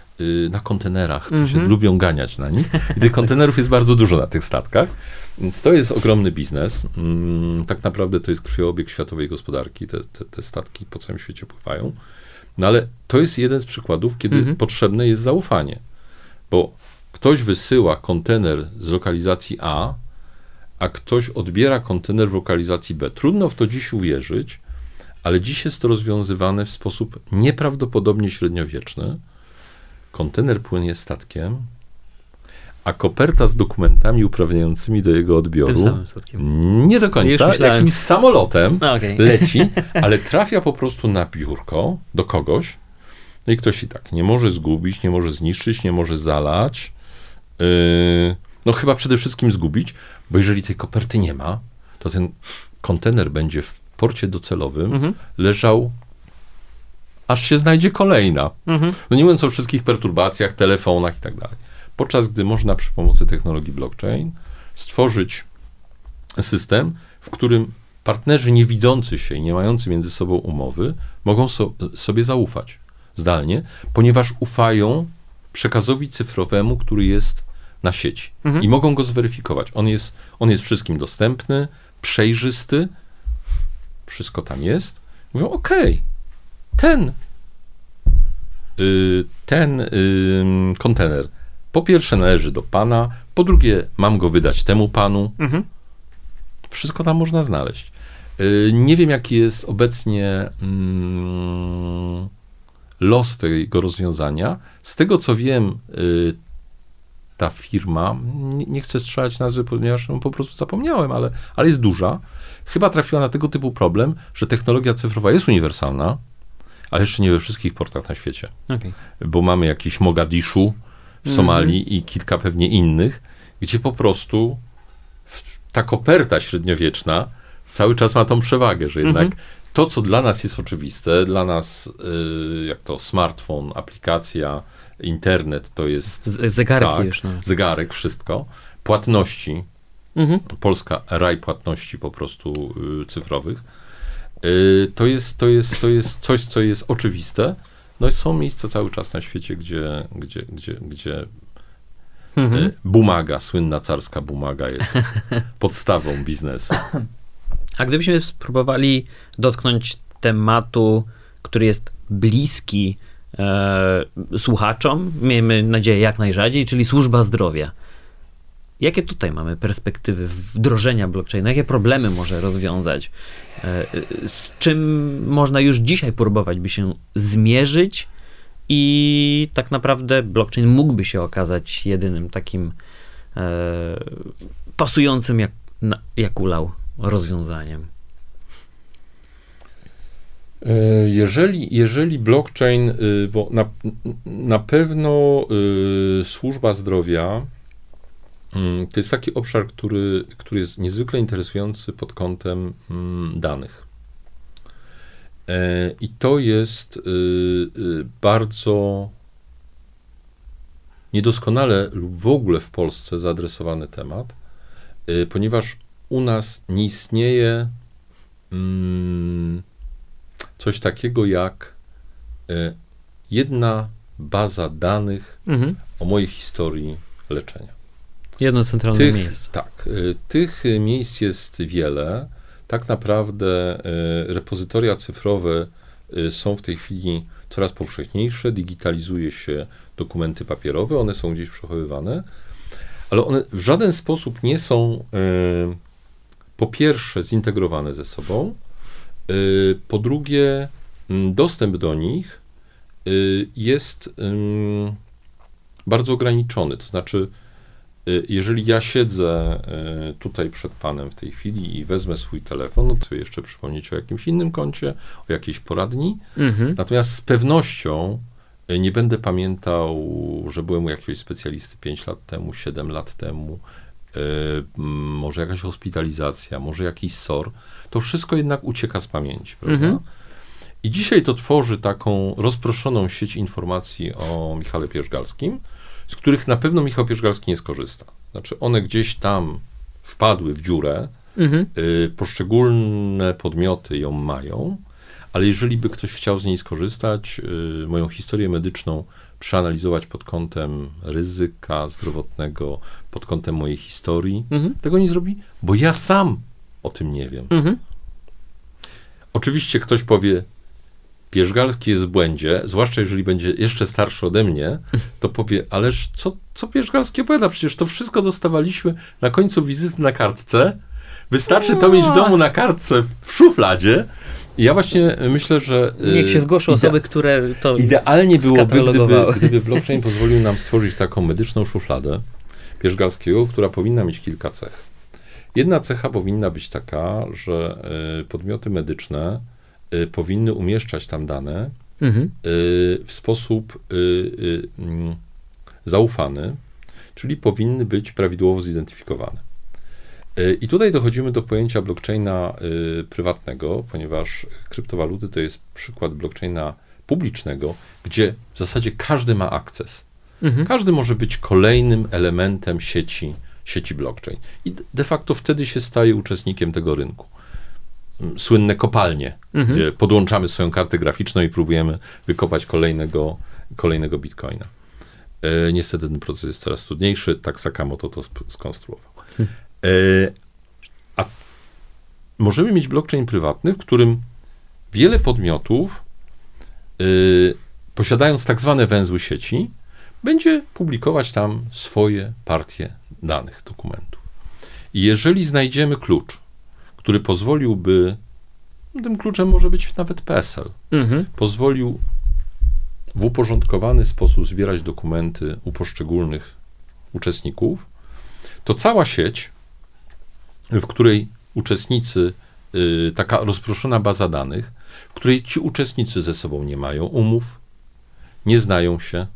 [SPEAKER 2] na kontenerach, to mm -hmm. się lubią ganiać na nich. I tych kontenerów jest bardzo dużo na tych statkach, więc to jest ogromny biznes. Mm, tak naprawdę to jest krwiobieg światowej gospodarki, te, te, te statki po całym świecie pływają. No ale to jest jeden z przykładów, kiedy mm -hmm. potrzebne jest zaufanie, bo ktoś wysyła kontener z lokalizacji A, a ktoś odbiera kontener w lokalizacji B. Trudno w to dziś uwierzyć, ale dziś jest to rozwiązywane w sposób nieprawdopodobnie średniowieczny. Kontener płynie statkiem, a koperta z dokumentami uprawniającymi do jego odbioru nie do końca, jakimś samolotem no, okay. leci, ale trafia po prostu na biurko do kogoś. No i ktoś i tak nie może zgubić, nie może zniszczyć, nie może zalać. Yy, no chyba przede wszystkim zgubić, bo jeżeli tej koperty nie ma, to ten kontener będzie w porcie docelowym mhm. leżał aż się znajdzie kolejna. Mhm. No nie mówiąc o wszystkich perturbacjach, telefonach i tak dalej. Podczas gdy można przy pomocy technologii blockchain stworzyć system, w którym partnerzy niewidzący się i nie mający między sobą umowy mogą so, sobie zaufać zdalnie, ponieważ ufają przekazowi cyfrowemu, który jest na sieci mhm. i mogą go zweryfikować. On jest, on jest wszystkim dostępny, przejrzysty, wszystko tam jest. Mówią, ok, ten, y, ten y, kontener po pierwsze należy do pana, po drugie mam go wydać temu panu. Mhm. Wszystko tam można znaleźć. Y, nie wiem, jaki jest obecnie los tego rozwiązania. Z tego co wiem, ta firma, nie, chcę strzelać nazwy, ponieważ po prostu zapomniałem, ale, ale jest duża, chyba trafiła na tego typu problem, że technologia cyfrowa jest uniwersalna, ale jeszcze nie we wszystkich portach na świecie. Okay. Bo mamy jakiś Mogadiszu w Somalii mm -hmm. i kilka pewnie innych, gdzie po prostu ta koperta średniowieczna cały czas ma tą przewagę, że jednak mm -hmm. to, co dla nas jest oczywiste, dla nas, yy, jak to smartfon, aplikacja, internet to jest.
[SPEAKER 1] Z zegarki tak, już. No.
[SPEAKER 2] Zegarek, wszystko. Płatności. Mhm. Polska raj płatności po prostu y, cyfrowych. Y, to, jest, to, jest, to jest coś, co jest oczywiste. No są miejsca cały czas na świecie, gdzie, gdzie, gdzie, gdzie mhm. y, bumaga, słynna carska bumaga jest podstawą biznesu.
[SPEAKER 1] A gdybyśmy spróbowali dotknąć tematu, który jest bliski e, słuchaczom, miejmy nadzieję jak najrzadziej, czyli służba zdrowia. Jakie tutaj mamy perspektywy wdrożenia blockchaina? Jakie problemy może rozwiązać? E, z czym można już dzisiaj próbować by się zmierzyć? I tak naprawdę blockchain mógłby się okazać jedynym takim e, pasującym jak, jak ulał rozwiązaniem.
[SPEAKER 2] E, jeżeli, jeżeli blockchain, y, bo na, na pewno y, służba zdrowia to jest taki obszar, który, który jest niezwykle interesujący pod kątem mm, danych. E, I to jest y, bardzo niedoskonale lub w ogóle w Polsce zaadresowany temat, ponieważ u nas nie istnieje mm, coś takiego jak e, jedna baza danych mhm. o mojej historii leczenia.
[SPEAKER 1] Jedno centralne tych, miejsce.
[SPEAKER 2] Tak. E, tych miejsc jest wiele. Tak naprawdę e, repozytoria cyfrowe są w tej chwili coraz powszechniejsze, digitalizuje się dokumenty papierowe, one są gdzieś przechowywane, ale one w żaden sposób nie są y, po pierwsze zintegrowane ze sobą, y, po drugie dostęp do nich y, jest bardzo ograniczony. To znaczy, jeżeli ja siedzę tutaj przed panem w tej chwili i wezmę swój telefon, no to jeszcze przypomnieć o jakimś innym koncie, o jakiejś poradni. Mhm. Natomiast z pewnością nie będę pamiętał, że byłem u jakiegoś specjalisty 5 lat temu, 7 lat temu, może jakaś hospitalizacja, może jakiś SOR. To wszystko jednak ucieka z pamięci, prawda? Mhm. I dzisiaj to tworzy taką rozproszoną sieć informacji o Michale Pierzgalskim, z których na pewno Michał Pierzgalski nie skorzysta. Znaczy one gdzieś tam wpadły w dziurę, mhm. yy, poszczególne podmioty ją mają, ale jeżeli by ktoś chciał z niej skorzystać, y, moją historię medyczną przeanalizować pod kątem ryzyka zdrowotnego, pod kątem mojej historii, mhm. tego nie zrobi, bo ja sam o tym nie wiem. Mhm. Oczywiście ktoś powie, Pierzgalski jest w błędzie, zwłaszcza jeżeli będzie jeszcze starszy ode mnie, to powie, ależ co, co Pierzgalski opowiada? Przecież to wszystko dostawaliśmy na końcu wizyty na kartce. Wystarczy to mieć w domu na kartce w szufladzie ja właśnie myślę, że.
[SPEAKER 1] Niech się zgłoszą osoby, które to.
[SPEAKER 2] Idealnie byłoby, gdyby, gdyby blockchain pozwolił nam stworzyć taką medyczną szufladę Pierzgalskiego, która powinna mieć kilka cech. Jedna cecha powinna być taka, że y, podmioty medyczne powinny umieszczać tam dane mhm. Y, w sposób mm, zaufany, czyli powinny być prawidłowo zidentyfikowane. I tutaj dochodzimy do pojęcia blockchaina y, prywatnego, ponieważ kryptowaluty to jest przykład blockchaina publicznego, gdzie w zasadzie każdy ma akces. Mhm. Każdy może być kolejnym elementem sieci, sieci blockchain. I de facto wtedy się staje uczestnikiem tego rynku. Słynne kopalnie, mhm. gdzie podłączamy swoją kartę graficzną i próbujemy wykopać kolejnego, kolejnego bitcoina. E, niestety ten proces jest coraz trudniejszy. Tak Sakamoto to skonstruował. E, a możemy mieć blockchain prywatny, w którym wiele podmiotów, e, posiadając tak zwane węzły sieci, będzie publikować tam swoje partie danych, dokumentów. I jeżeli znajdziemy klucz, który pozwoliłby, tym kluczem może być nawet PESEL, mhm. pozwolił w uporządkowany sposób zbierać dokumenty u poszczególnych uczestników, to cała sieć w której uczestnicy, y, taka rozproszona baza danych, w której ci uczestnicy ze sobą nie mają umów, nie znają się,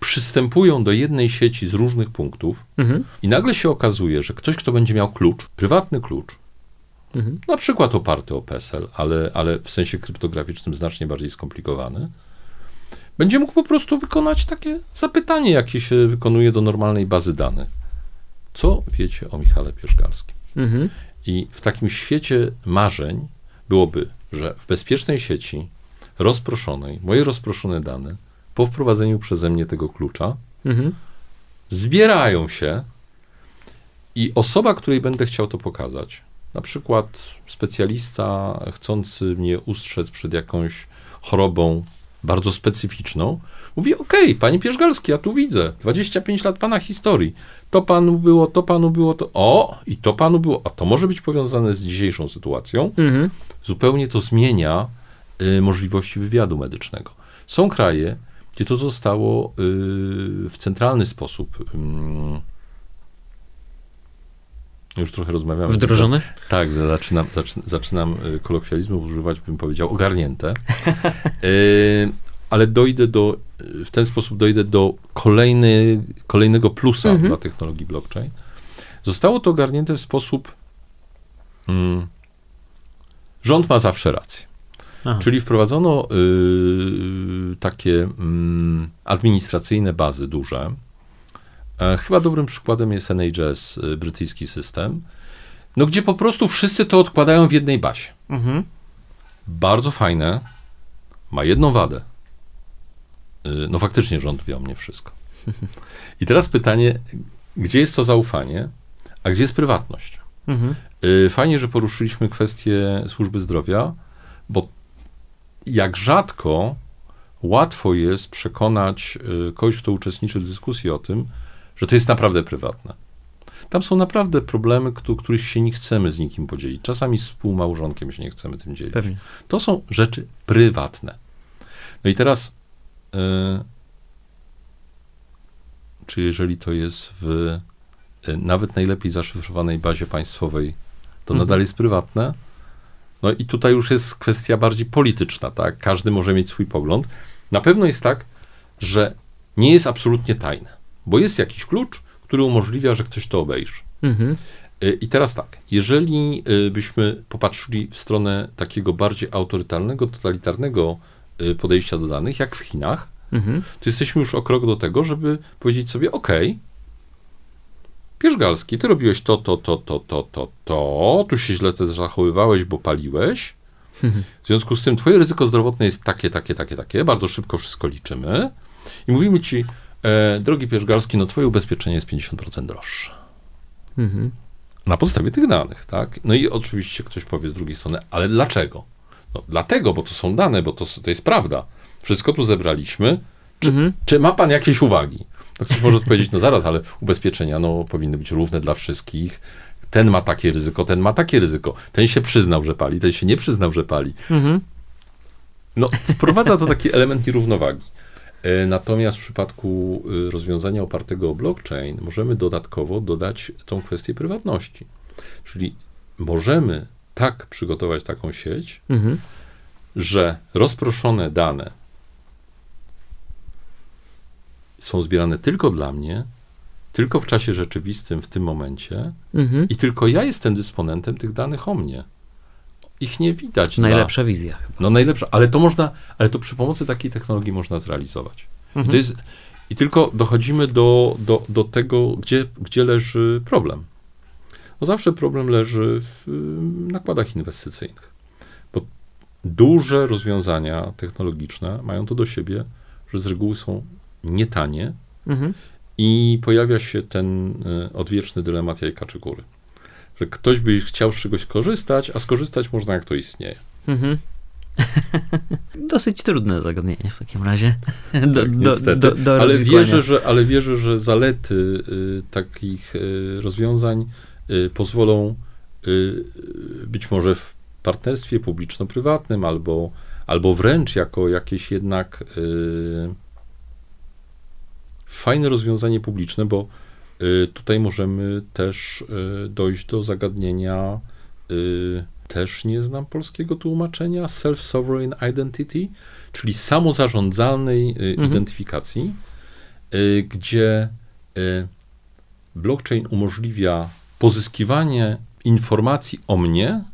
[SPEAKER 2] przystępują do jednej sieci z różnych punktów mhm. i nagle się okazuje, że ktoś, kto będzie miał klucz, prywatny klucz, mhm. na przykład oparty o PESEL, ale, ale w sensie kryptograficznym znacznie bardziej skomplikowany, będzie mógł po prostu wykonać takie zapytanie, jakie się wykonuje do normalnej bazy danych. Co wiecie o Michale Pierzgalskim? Mhm. I w takim świecie marzeń byłoby, że w bezpiecznej sieci, rozproszonej, moje rozproszone dane, po wprowadzeniu przeze mnie tego klucza, mhm. zbierają się i osoba, której będę chciał to pokazać, na przykład specjalista chcący mnie ustrzec przed jakąś chorobą bardzo specyficzną, mówi: OK, panie Pierzgalski, ja tu widzę 25 lat pana historii. To panu było, to panu było, to. O, i to panu było, a to może być powiązane z dzisiejszą sytuacją. Mhm. Zupełnie to zmienia y, możliwości wywiadu medycznego. Są kraje, gdzie to zostało y, w centralny sposób. Y, już trochę rozmawiamy.
[SPEAKER 1] Wdrożone?
[SPEAKER 2] Tak, zaczynam, zaczynam, zaczynam kolokwializmu używać, bym powiedział, ogarnięte. y, ale dojdę do, w ten sposób dojdę do kolejny, kolejnego plusa mhm. dla technologii blockchain. Zostało to ogarnięte w sposób, mm, rząd ma zawsze rację. Aha. Czyli wprowadzono y, takie y, administracyjne bazy duże. E, chyba dobrym przykładem jest NHS, y, brytyjski system, no gdzie po prostu wszyscy to odkładają w jednej bazie. Mhm. Bardzo fajne, ma jedną wadę. Y, no faktycznie rząd wie o mnie wszystko. I teraz pytanie, gdzie jest to zaufanie, a gdzie jest prywatność? Mhm. Fajnie, że poruszyliśmy kwestię służby zdrowia, bo jak rzadko łatwo jest przekonać kogoś, kto uczestniczy w dyskusji o tym, że to jest naprawdę prywatne. Tam są naprawdę problemy, których się nie chcemy z nikim podzielić. Czasami z współmałżonkiem się nie chcemy tym dzielić.
[SPEAKER 1] Pewnie.
[SPEAKER 2] To są rzeczy prywatne. No i teraz, yy, czy jeżeli to jest w yy, nawet najlepiej zaszyfrowanej bazie państwowej, to mhm. nadal jest prywatne? No i tutaj już jest kwestia bardziej polityczna, tak? Każdy może mieć swój pogląd. Na pewno jest tak, że nie jest absolutnie tajne, bo jest jakiś klucz, który umożliwia, że ktoś to obejrzy. Mhm. Y, I teraz tak, jeżeli y, byśmy popatrzyli w stronę takiego bardziej autorytarnego, totalitarnego y, podejścia do danych, jak w Chinach, mhm. to jesteśmy już o krok do tego, żeby powiedzieć sobie, ok, Pierzgalski, ty robiłeś to, to, to, to, to, to, to, tu się źle też zachowywałeś, bo paliłeś. W związku z tym twoje ryzyko zdrowotne jest takie, takie, takie, takie, bardzo szybko wszystko liczymy i mówimy ci, e, drogi Pierzgalski, no twoje ubezpieczenie jest 50% droższe. Mhm. Na podstawie tych danych, tak? No i oczywiście ktoś powie z drugiej strony, ale dlaczego? No dlatego, bo to są dane, bo to, to jest prawda. Wszystko tu zebraliśmy. Czy, mhm. czy ma pan jakieś uwagi? No ktoś może odpowiedzieć, no zaraz, ale ubezpieczenia no, powinny być równe dla wszystkich. Ten ma takie ryzyko, ten ma takie ryzyko. Ten się przyznał, że pali, ten się nie przyznał, że pali. Mhm. No, wprowadza to taki element nierównowagi. E, natomiast w przypadku y, rozwiązania opartego o blockchain możemy dodatkowo dodać tą kwestię prywatności. Czyli możemy tak przygotować taką sieć, mhm. że rozproszone dane są zbierane tylko dla mnie, tylko w czasie rzeczywistym w tym momencie mhm. i tylko ja jestem dysponentem tych danych o mnie. Ich nie widać.
[SPEAKER 1] Najlepsza dla... wizja. Chyba.
[SPEAKER 2] No najlepsza, ale to można, ale to przy pomocy takiej technologii można zrealizować. Mhm. I, to jest, I tylko dochodzimy do, do, do tego, gdzie, gdzie leży problem. No zawsze problem leży w nakładach inwestycyjnych. Bo duże rozwiązania technologiczne mają to do siebie, że z reguły są nietanie mhm. i pojawia się ten e, odwieczny dylemat jajka czy góry. Że ktoś by chciał z czegoś korzystać, a skorzystać można jak to istnieje. Mhm.
[SPEAKER 1] Dosyć trudne zagadnienie w takim razie.
[SPEAKER 2] Do, tak, do, do, do ale, wierzę, że, ale wierzę, że zalety y, takich y, rozwiązań y, pozwolą y, być może w partnerstwie publiczno-prywatnym albo, albo wręcz jako jakieś jednak y, fajne rozwiązanie publiczne, bo tutaj możemy też y, dojść do zagadnienia, y, też nie znam polskiego tłumaczenia, self-sovereign identity, czyli samozarządzalnej mhm. identyfikacji, gdzie blockchain umożliwia pozyskiwanie informacji o mnie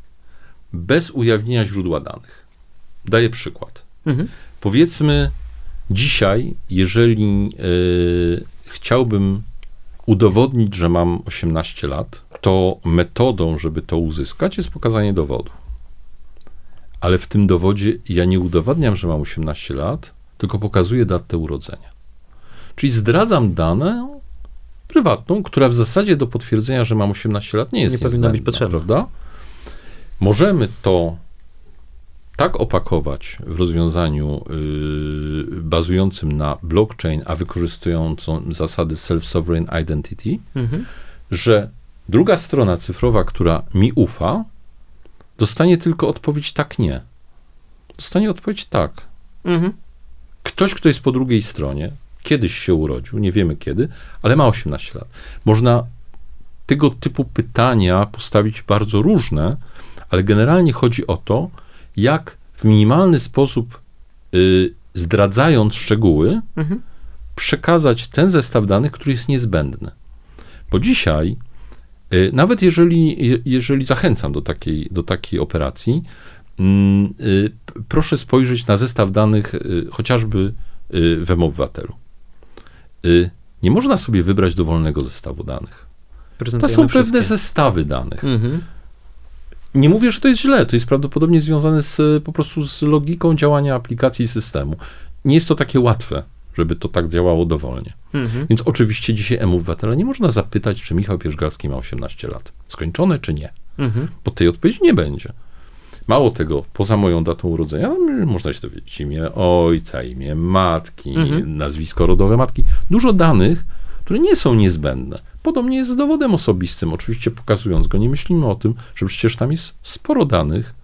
[SPEAKER 2] bez ujawnienia źródła danych. Daję przykład. Mhm. Powiedzmy, Dzisiaj, jeżeli y, chciałbym udowodnić, że mam 18 lat, to metodą, żeby to uzyskać, jest pokazanie dowodu. Ale w tym dowodzie ja nie udowadniam, że mam 18 lat, tylko pokazuję datę urodzenia. Czyli zdradzam dane prywatną, która w zasadzie do potwierdzenia, że mam 18 lat nie jest
[SPEAKER 1] nie powinna być potrzebna. Prawda?
[SPEAKER 2] Możemy to tak opakować w rozwiązaniu yy, bazującym na blockchain, a wykorzystującą zasady self-sovereign identity, mhm. że druga strona cyfrowa, która mi ufa, dostanie tylko odpowiedź tak, nie. Dostanie odpowiedź tak. Mhm. Ktoś, kto jest po drugiej stronie, kiedyś się urodził, nie wiemy kiedy, ale ma 18 lat. Można tego typu pytania postawić bardzo różne, ale generalnie chodzi o to, jak w minimalny sposób, y, zdradzając szczegóły, mhm. przekazać ten zestaw danych, który jest niezbędny. Bo dzisiaj, y, nawet jeżeli, jeżeli zachęcam do takiej, do takiej operacji, mm, y, proszę spojrzeć na zestaw danych y, chociażby y, w M-Obywatelu. Nie można sobie wybrać dowolnego zestawu danych. To są pewne zestawy danych. Mhm nie mówię, że to jest źle, to jest prawdopodobnie związane z, po prostu z logiką działania aplikacji systemu. Nie jest to takie łatwe, żeby to tak działało dowolnie. Mhm. Więc oczywiście dzisiaj M-Obywatela nie można zapytać, czy Michał Pierzgalski ma 18 lat. Skończone, czy nie? Mhm. Bo tej odpowiedzi nie będzie. Mało tego, poza moją datą urodzenia, no, można się dowiedzieć imię ojca, imię matki, mhm. nazwisko rodowe matki. Dużo danych, które nie są niezbędne. Podobnie jest z dowodem osobistym. Oczywiście pokazując go, nie myślimy o tym, że przecież tam jest sporo danych.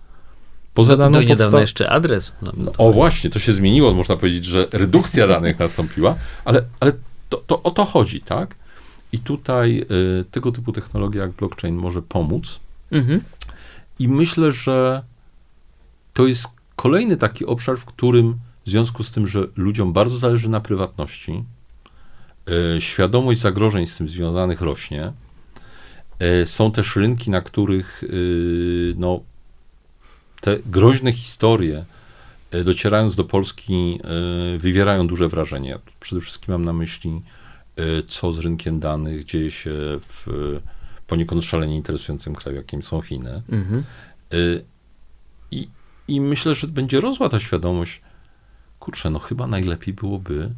[SPEAKER 1] Poza daną Do niedawna jeszcze adres.
[SPEAKER 2] No, no, o właśnie, to się zmieniło. Można powiedzieć, że redukcja danych nastąpiła, ale, ale to, to o to chodzi, tak? I tutaj y, tego typu technologia jak blockchain może pomóc. Mhm. I myślę, że to jest kolejny taki obszar, w którym w związku z tym, że ludziom bardzo zależy na prywatności, świadomość zagrożeń z tym związanych rośnie. Y, są też rynki, na których y, no, te groźne historie, docierając do Polski, wywierają duże wrażenie. Przede wszystkim mam na myśli co z rynkiem danych dzieje się w poniekąd szalenie interesującym kraju, jakim są Chiny. Mhm. I, I myślę, że będzie rosła ta świadomość, kurczę, no chyba najlepiej byłoby,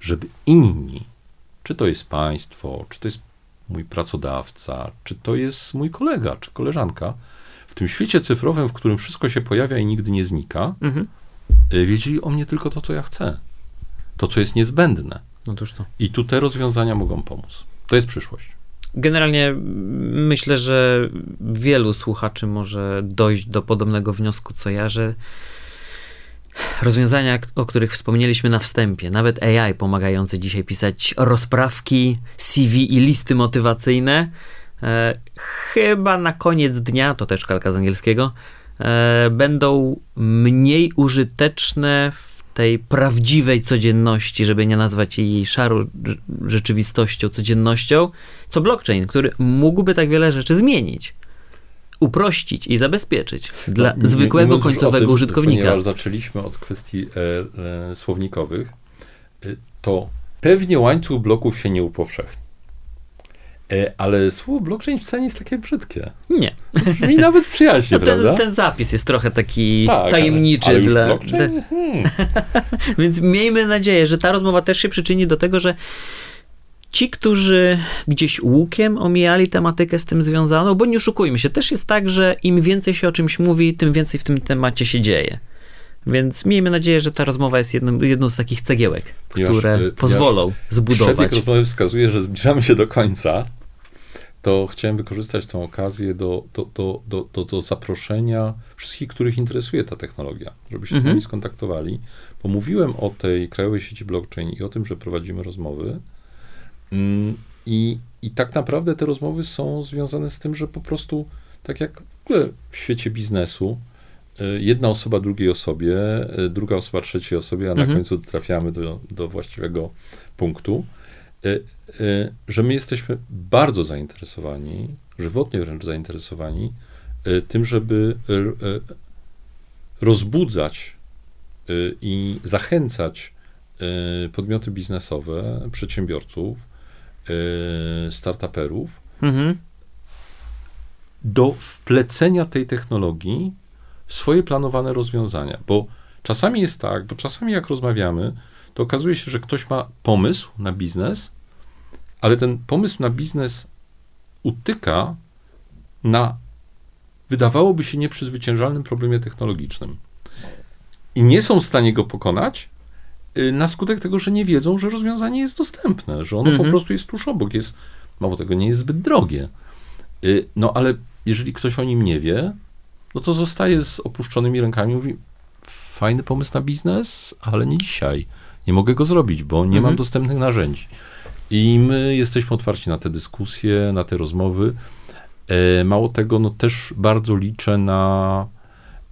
[SPEAKER 2] żeby inni, czy to jest państwo, czy to jest mój pracodawca, czy to jest mój kolega, czy koleżanka, w tym świecie cyfrowym, w którym wszystko się pojawia i nigdy nie znika, mhm. Y, wiedzieli o mnie tylko to, co ja chcę. To, co jest niezbędne.
[SPEAKER 1] Otóż to.
[SPEAKER 2] I tu te rozwiązania mogą pomóc. To jest przyszłość.
[SPEAKER 1] Generalnie myślę, że wielu słuchaczy może dojść do podobnego wniosku co ja, że rozwiązania, o których wspomnieliśmy na wstępie, nawet AI pomagający dzisiaj pisać rozprawki, CV i listy motywacyjne, e, chyba na koniec dnia, to też kalka z angielskiego, e, będą mniej użyteczne w tej prawdziwej codzienności, żeby nie nazwać jej szarą rzeczywistością, codziennością, co blockchain, który mógłby tak wiele rzeczy zmienić uprościć i zabezpieczyć dla no, zwykłego końcowego tym, użytkownika.
[SPEAKER 2] Ponieważ zaczęliśmy od kwestii e, e, słownikowych, e, to pewnie łańcuch bloków się nie upowszechni. E, ale słowo blockchain wcale nie jest takie brzydkie.
[SPEAKER 1] Nie.
[SPEAKER 2] Mi nawet przyjaźnie,
[SPEAKER 1] no
[SPEAKER 2] ten, prawda?
[SPEAKER 1] Ten zapis jest trochę taki tak, tajemniczy
[SPEAKER 2] ale, ale
[SPEAKER 1] dla.
[SPEAKER 2] Blockchain? Hmm.
[SPEAKER 1] Więc miejmy nadzieję, że ta rozmowa też się przyczyni do tego, że ci, którzy gdzieś łukiem omijali tematykę z tym związaną, bo nie oszukujmy się, też jest tak, że im więcej się o czymś mówi, tym więcej w tym temacie się dzieje. Więc miejmy nadzieję, że ta rozmowa jest jedną, jedną z takich cegiełek, które ponieważ, pozwolą ponieważ zbudować.
[SPEAKER 2] Przebieg rozmowy wskazuje, że zbliżamy się do końca to chciałem wykorzystać tę okazję do, do, do, do, do, do zaproszenia wszystkich, których interesuje ta technologia, żeby się mhm. z nami skontaktowali. Bo mówiłem o tej krajowej sieci blockchain i o tym, że prowadzimy rozmowy. Mm, I, I tak naprawdę te rozmowy są związane z tym, że po prostu, tak jak w ogóle w świecie biznesu, y, jedna osoba drugiej osobie, y, druga osoba trzeciej osobie, a na mhm. końcu trafiamy do, do właściwego punktu. Y, że my jesteśmy bardzo zainteresowani, żywotnie wręcz zainteresowani tym, żeby rozbudzać i zachęcać podmioty biznesowe, przedsiębiorców, startuperów mhm. do wplecenia tej technologii w swoje planowane rozwiązania. Bo czasami jest tak, bo czasami jak rozmawiamy, to okazuje się, że ktoś ma pomysł na biznes, ale ten pomysł na biznes utyka na wydawałoby się nieprzezwyciężalnym problemie technologicznym. I nie są w stanie go pokonać y, na skutek tego, że nie wiedzą, że rozwiązanie jest dostępne, że ono mhm. po prostu jest tuż obok, jest, mało tego, nie jest zbyt drogie. Y, no ale jeżeli ktoś o nim nie wie, no to zostaje z opuszczonymi rękami mówi, fajny pomysł na biznes, ale nie dzisiaj nie mogę go zrobić, bo nie mhm. mam dostępnych narzędzi. I my jesteśmy otwarci na te dyskusje, na te rozmowy. E, mało tego, no też bardzo liczę na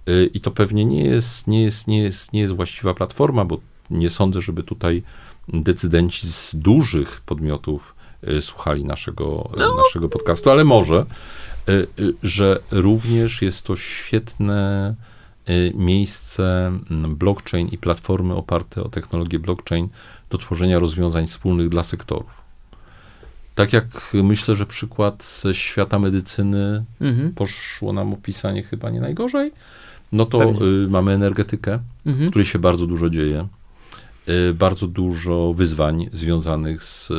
[SPEAKER 2] e, i to pewnie nie jest, nie jest, nie jest, nie jest właściwa platforma, bo nie sądzę, żeby tutaj decydenci z dużych podmiotów e, słuchali naszego, no. naszego podcastu, ale może, że również jest to świetne miejsce blockchain i platformy oparte o technologię blockchain do tworzenia rozwiązań wspólnych dla sektorów. Tak jak myślę, że przykład ze świata medycyny mhm. poszło nam opisanie chyba nie najgorzej, no to y, mamy energetykę, mhm. w której się bardzo dużo dzieje. Y, bardzo dużo wyzwań związanych z y,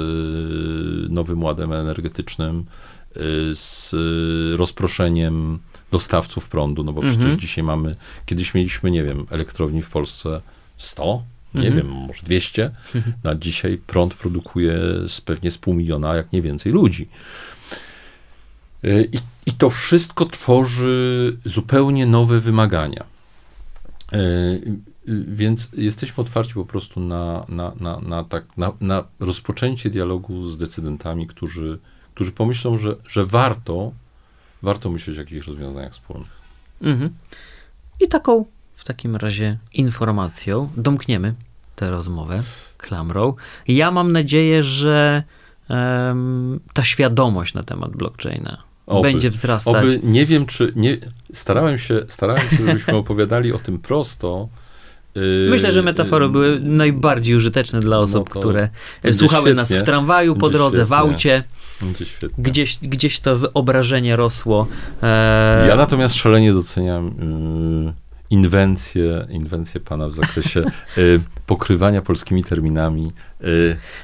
[SPEAKER 2] nowym ładem energetycznym, y, z rozproszeniem dostawców prądu, no bo mhm. przecież dzisiaj mamy, kiedyś mieliśmy, nie wiem, elektrowni w Polsce 100, nie mhm. wiem, może 200. Na dzisiaj prąd produkuje z, pewnie z pół miliona, jak nie więcej ludzi. I, I to wszystko tworzy zupełnie nowe wymagania. Więc jesteśmy otwarci po prostu na, na, na, na, tak, na, na rozpoczęcie dialogu z decydentami, którzy, którzy pomyślą, że, że warto, warto myśleć o jakichś rozwiązaniach wspólnych. Mhm.
[SPEAKER 1] I taką w takim razie informacją domkniemy tę rozmowę klamrą. Ja mam nadzieję, że um, ta świadomość na temat blockchaina Oby, będzie wzrastać.
[SPEAKER 2] Oby, nie wiem, czy nie, starałem się, starałem się, żebyśmy opowiadali o tym prosto.
[SPEAKER 1] Y, Myślę, że metafory y, były najbardziej użyteczne dla osób, no które słuchały świetnie. nas w tramwaju, po drodze, świetnie. w aucie. Gdzieś, gdzieś to wyobrażenie rosło.
[SPEAKER 2] E... Ja natomiast szalenie doceniam inwencję, inwencję pana w zakresie pokrywania polskimi terminami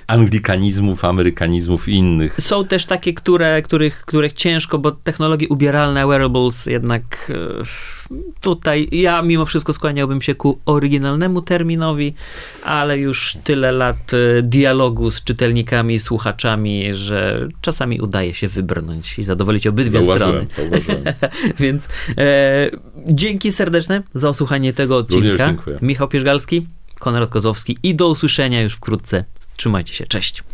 [SPEAKER 2] anglikanizmów, amerykanizmów i innych.
[SPEAKER 1] Są też takie, które, których, których ciężko, bo technologie ubieralne, wearables jednak y, tutaj ja mimo wszystko skłaniałbym się ku oryginalnemu terminowi, ale już tyle lat y, dialogu z czytelnikami, słuchaczami, że czasami udaje się wybrnąć i zadowolić obydwie
[SPEAKER 2] zauważyłem,
[SPEAKER 1] strony. Zauważyłem. Więc e, dzięki serdeczne za osłuchanie tego odcinka. Michał Pierzgalski. Konrad Kozowski i do usłyszenia już wkrótce. Trzymajcie się, cześć.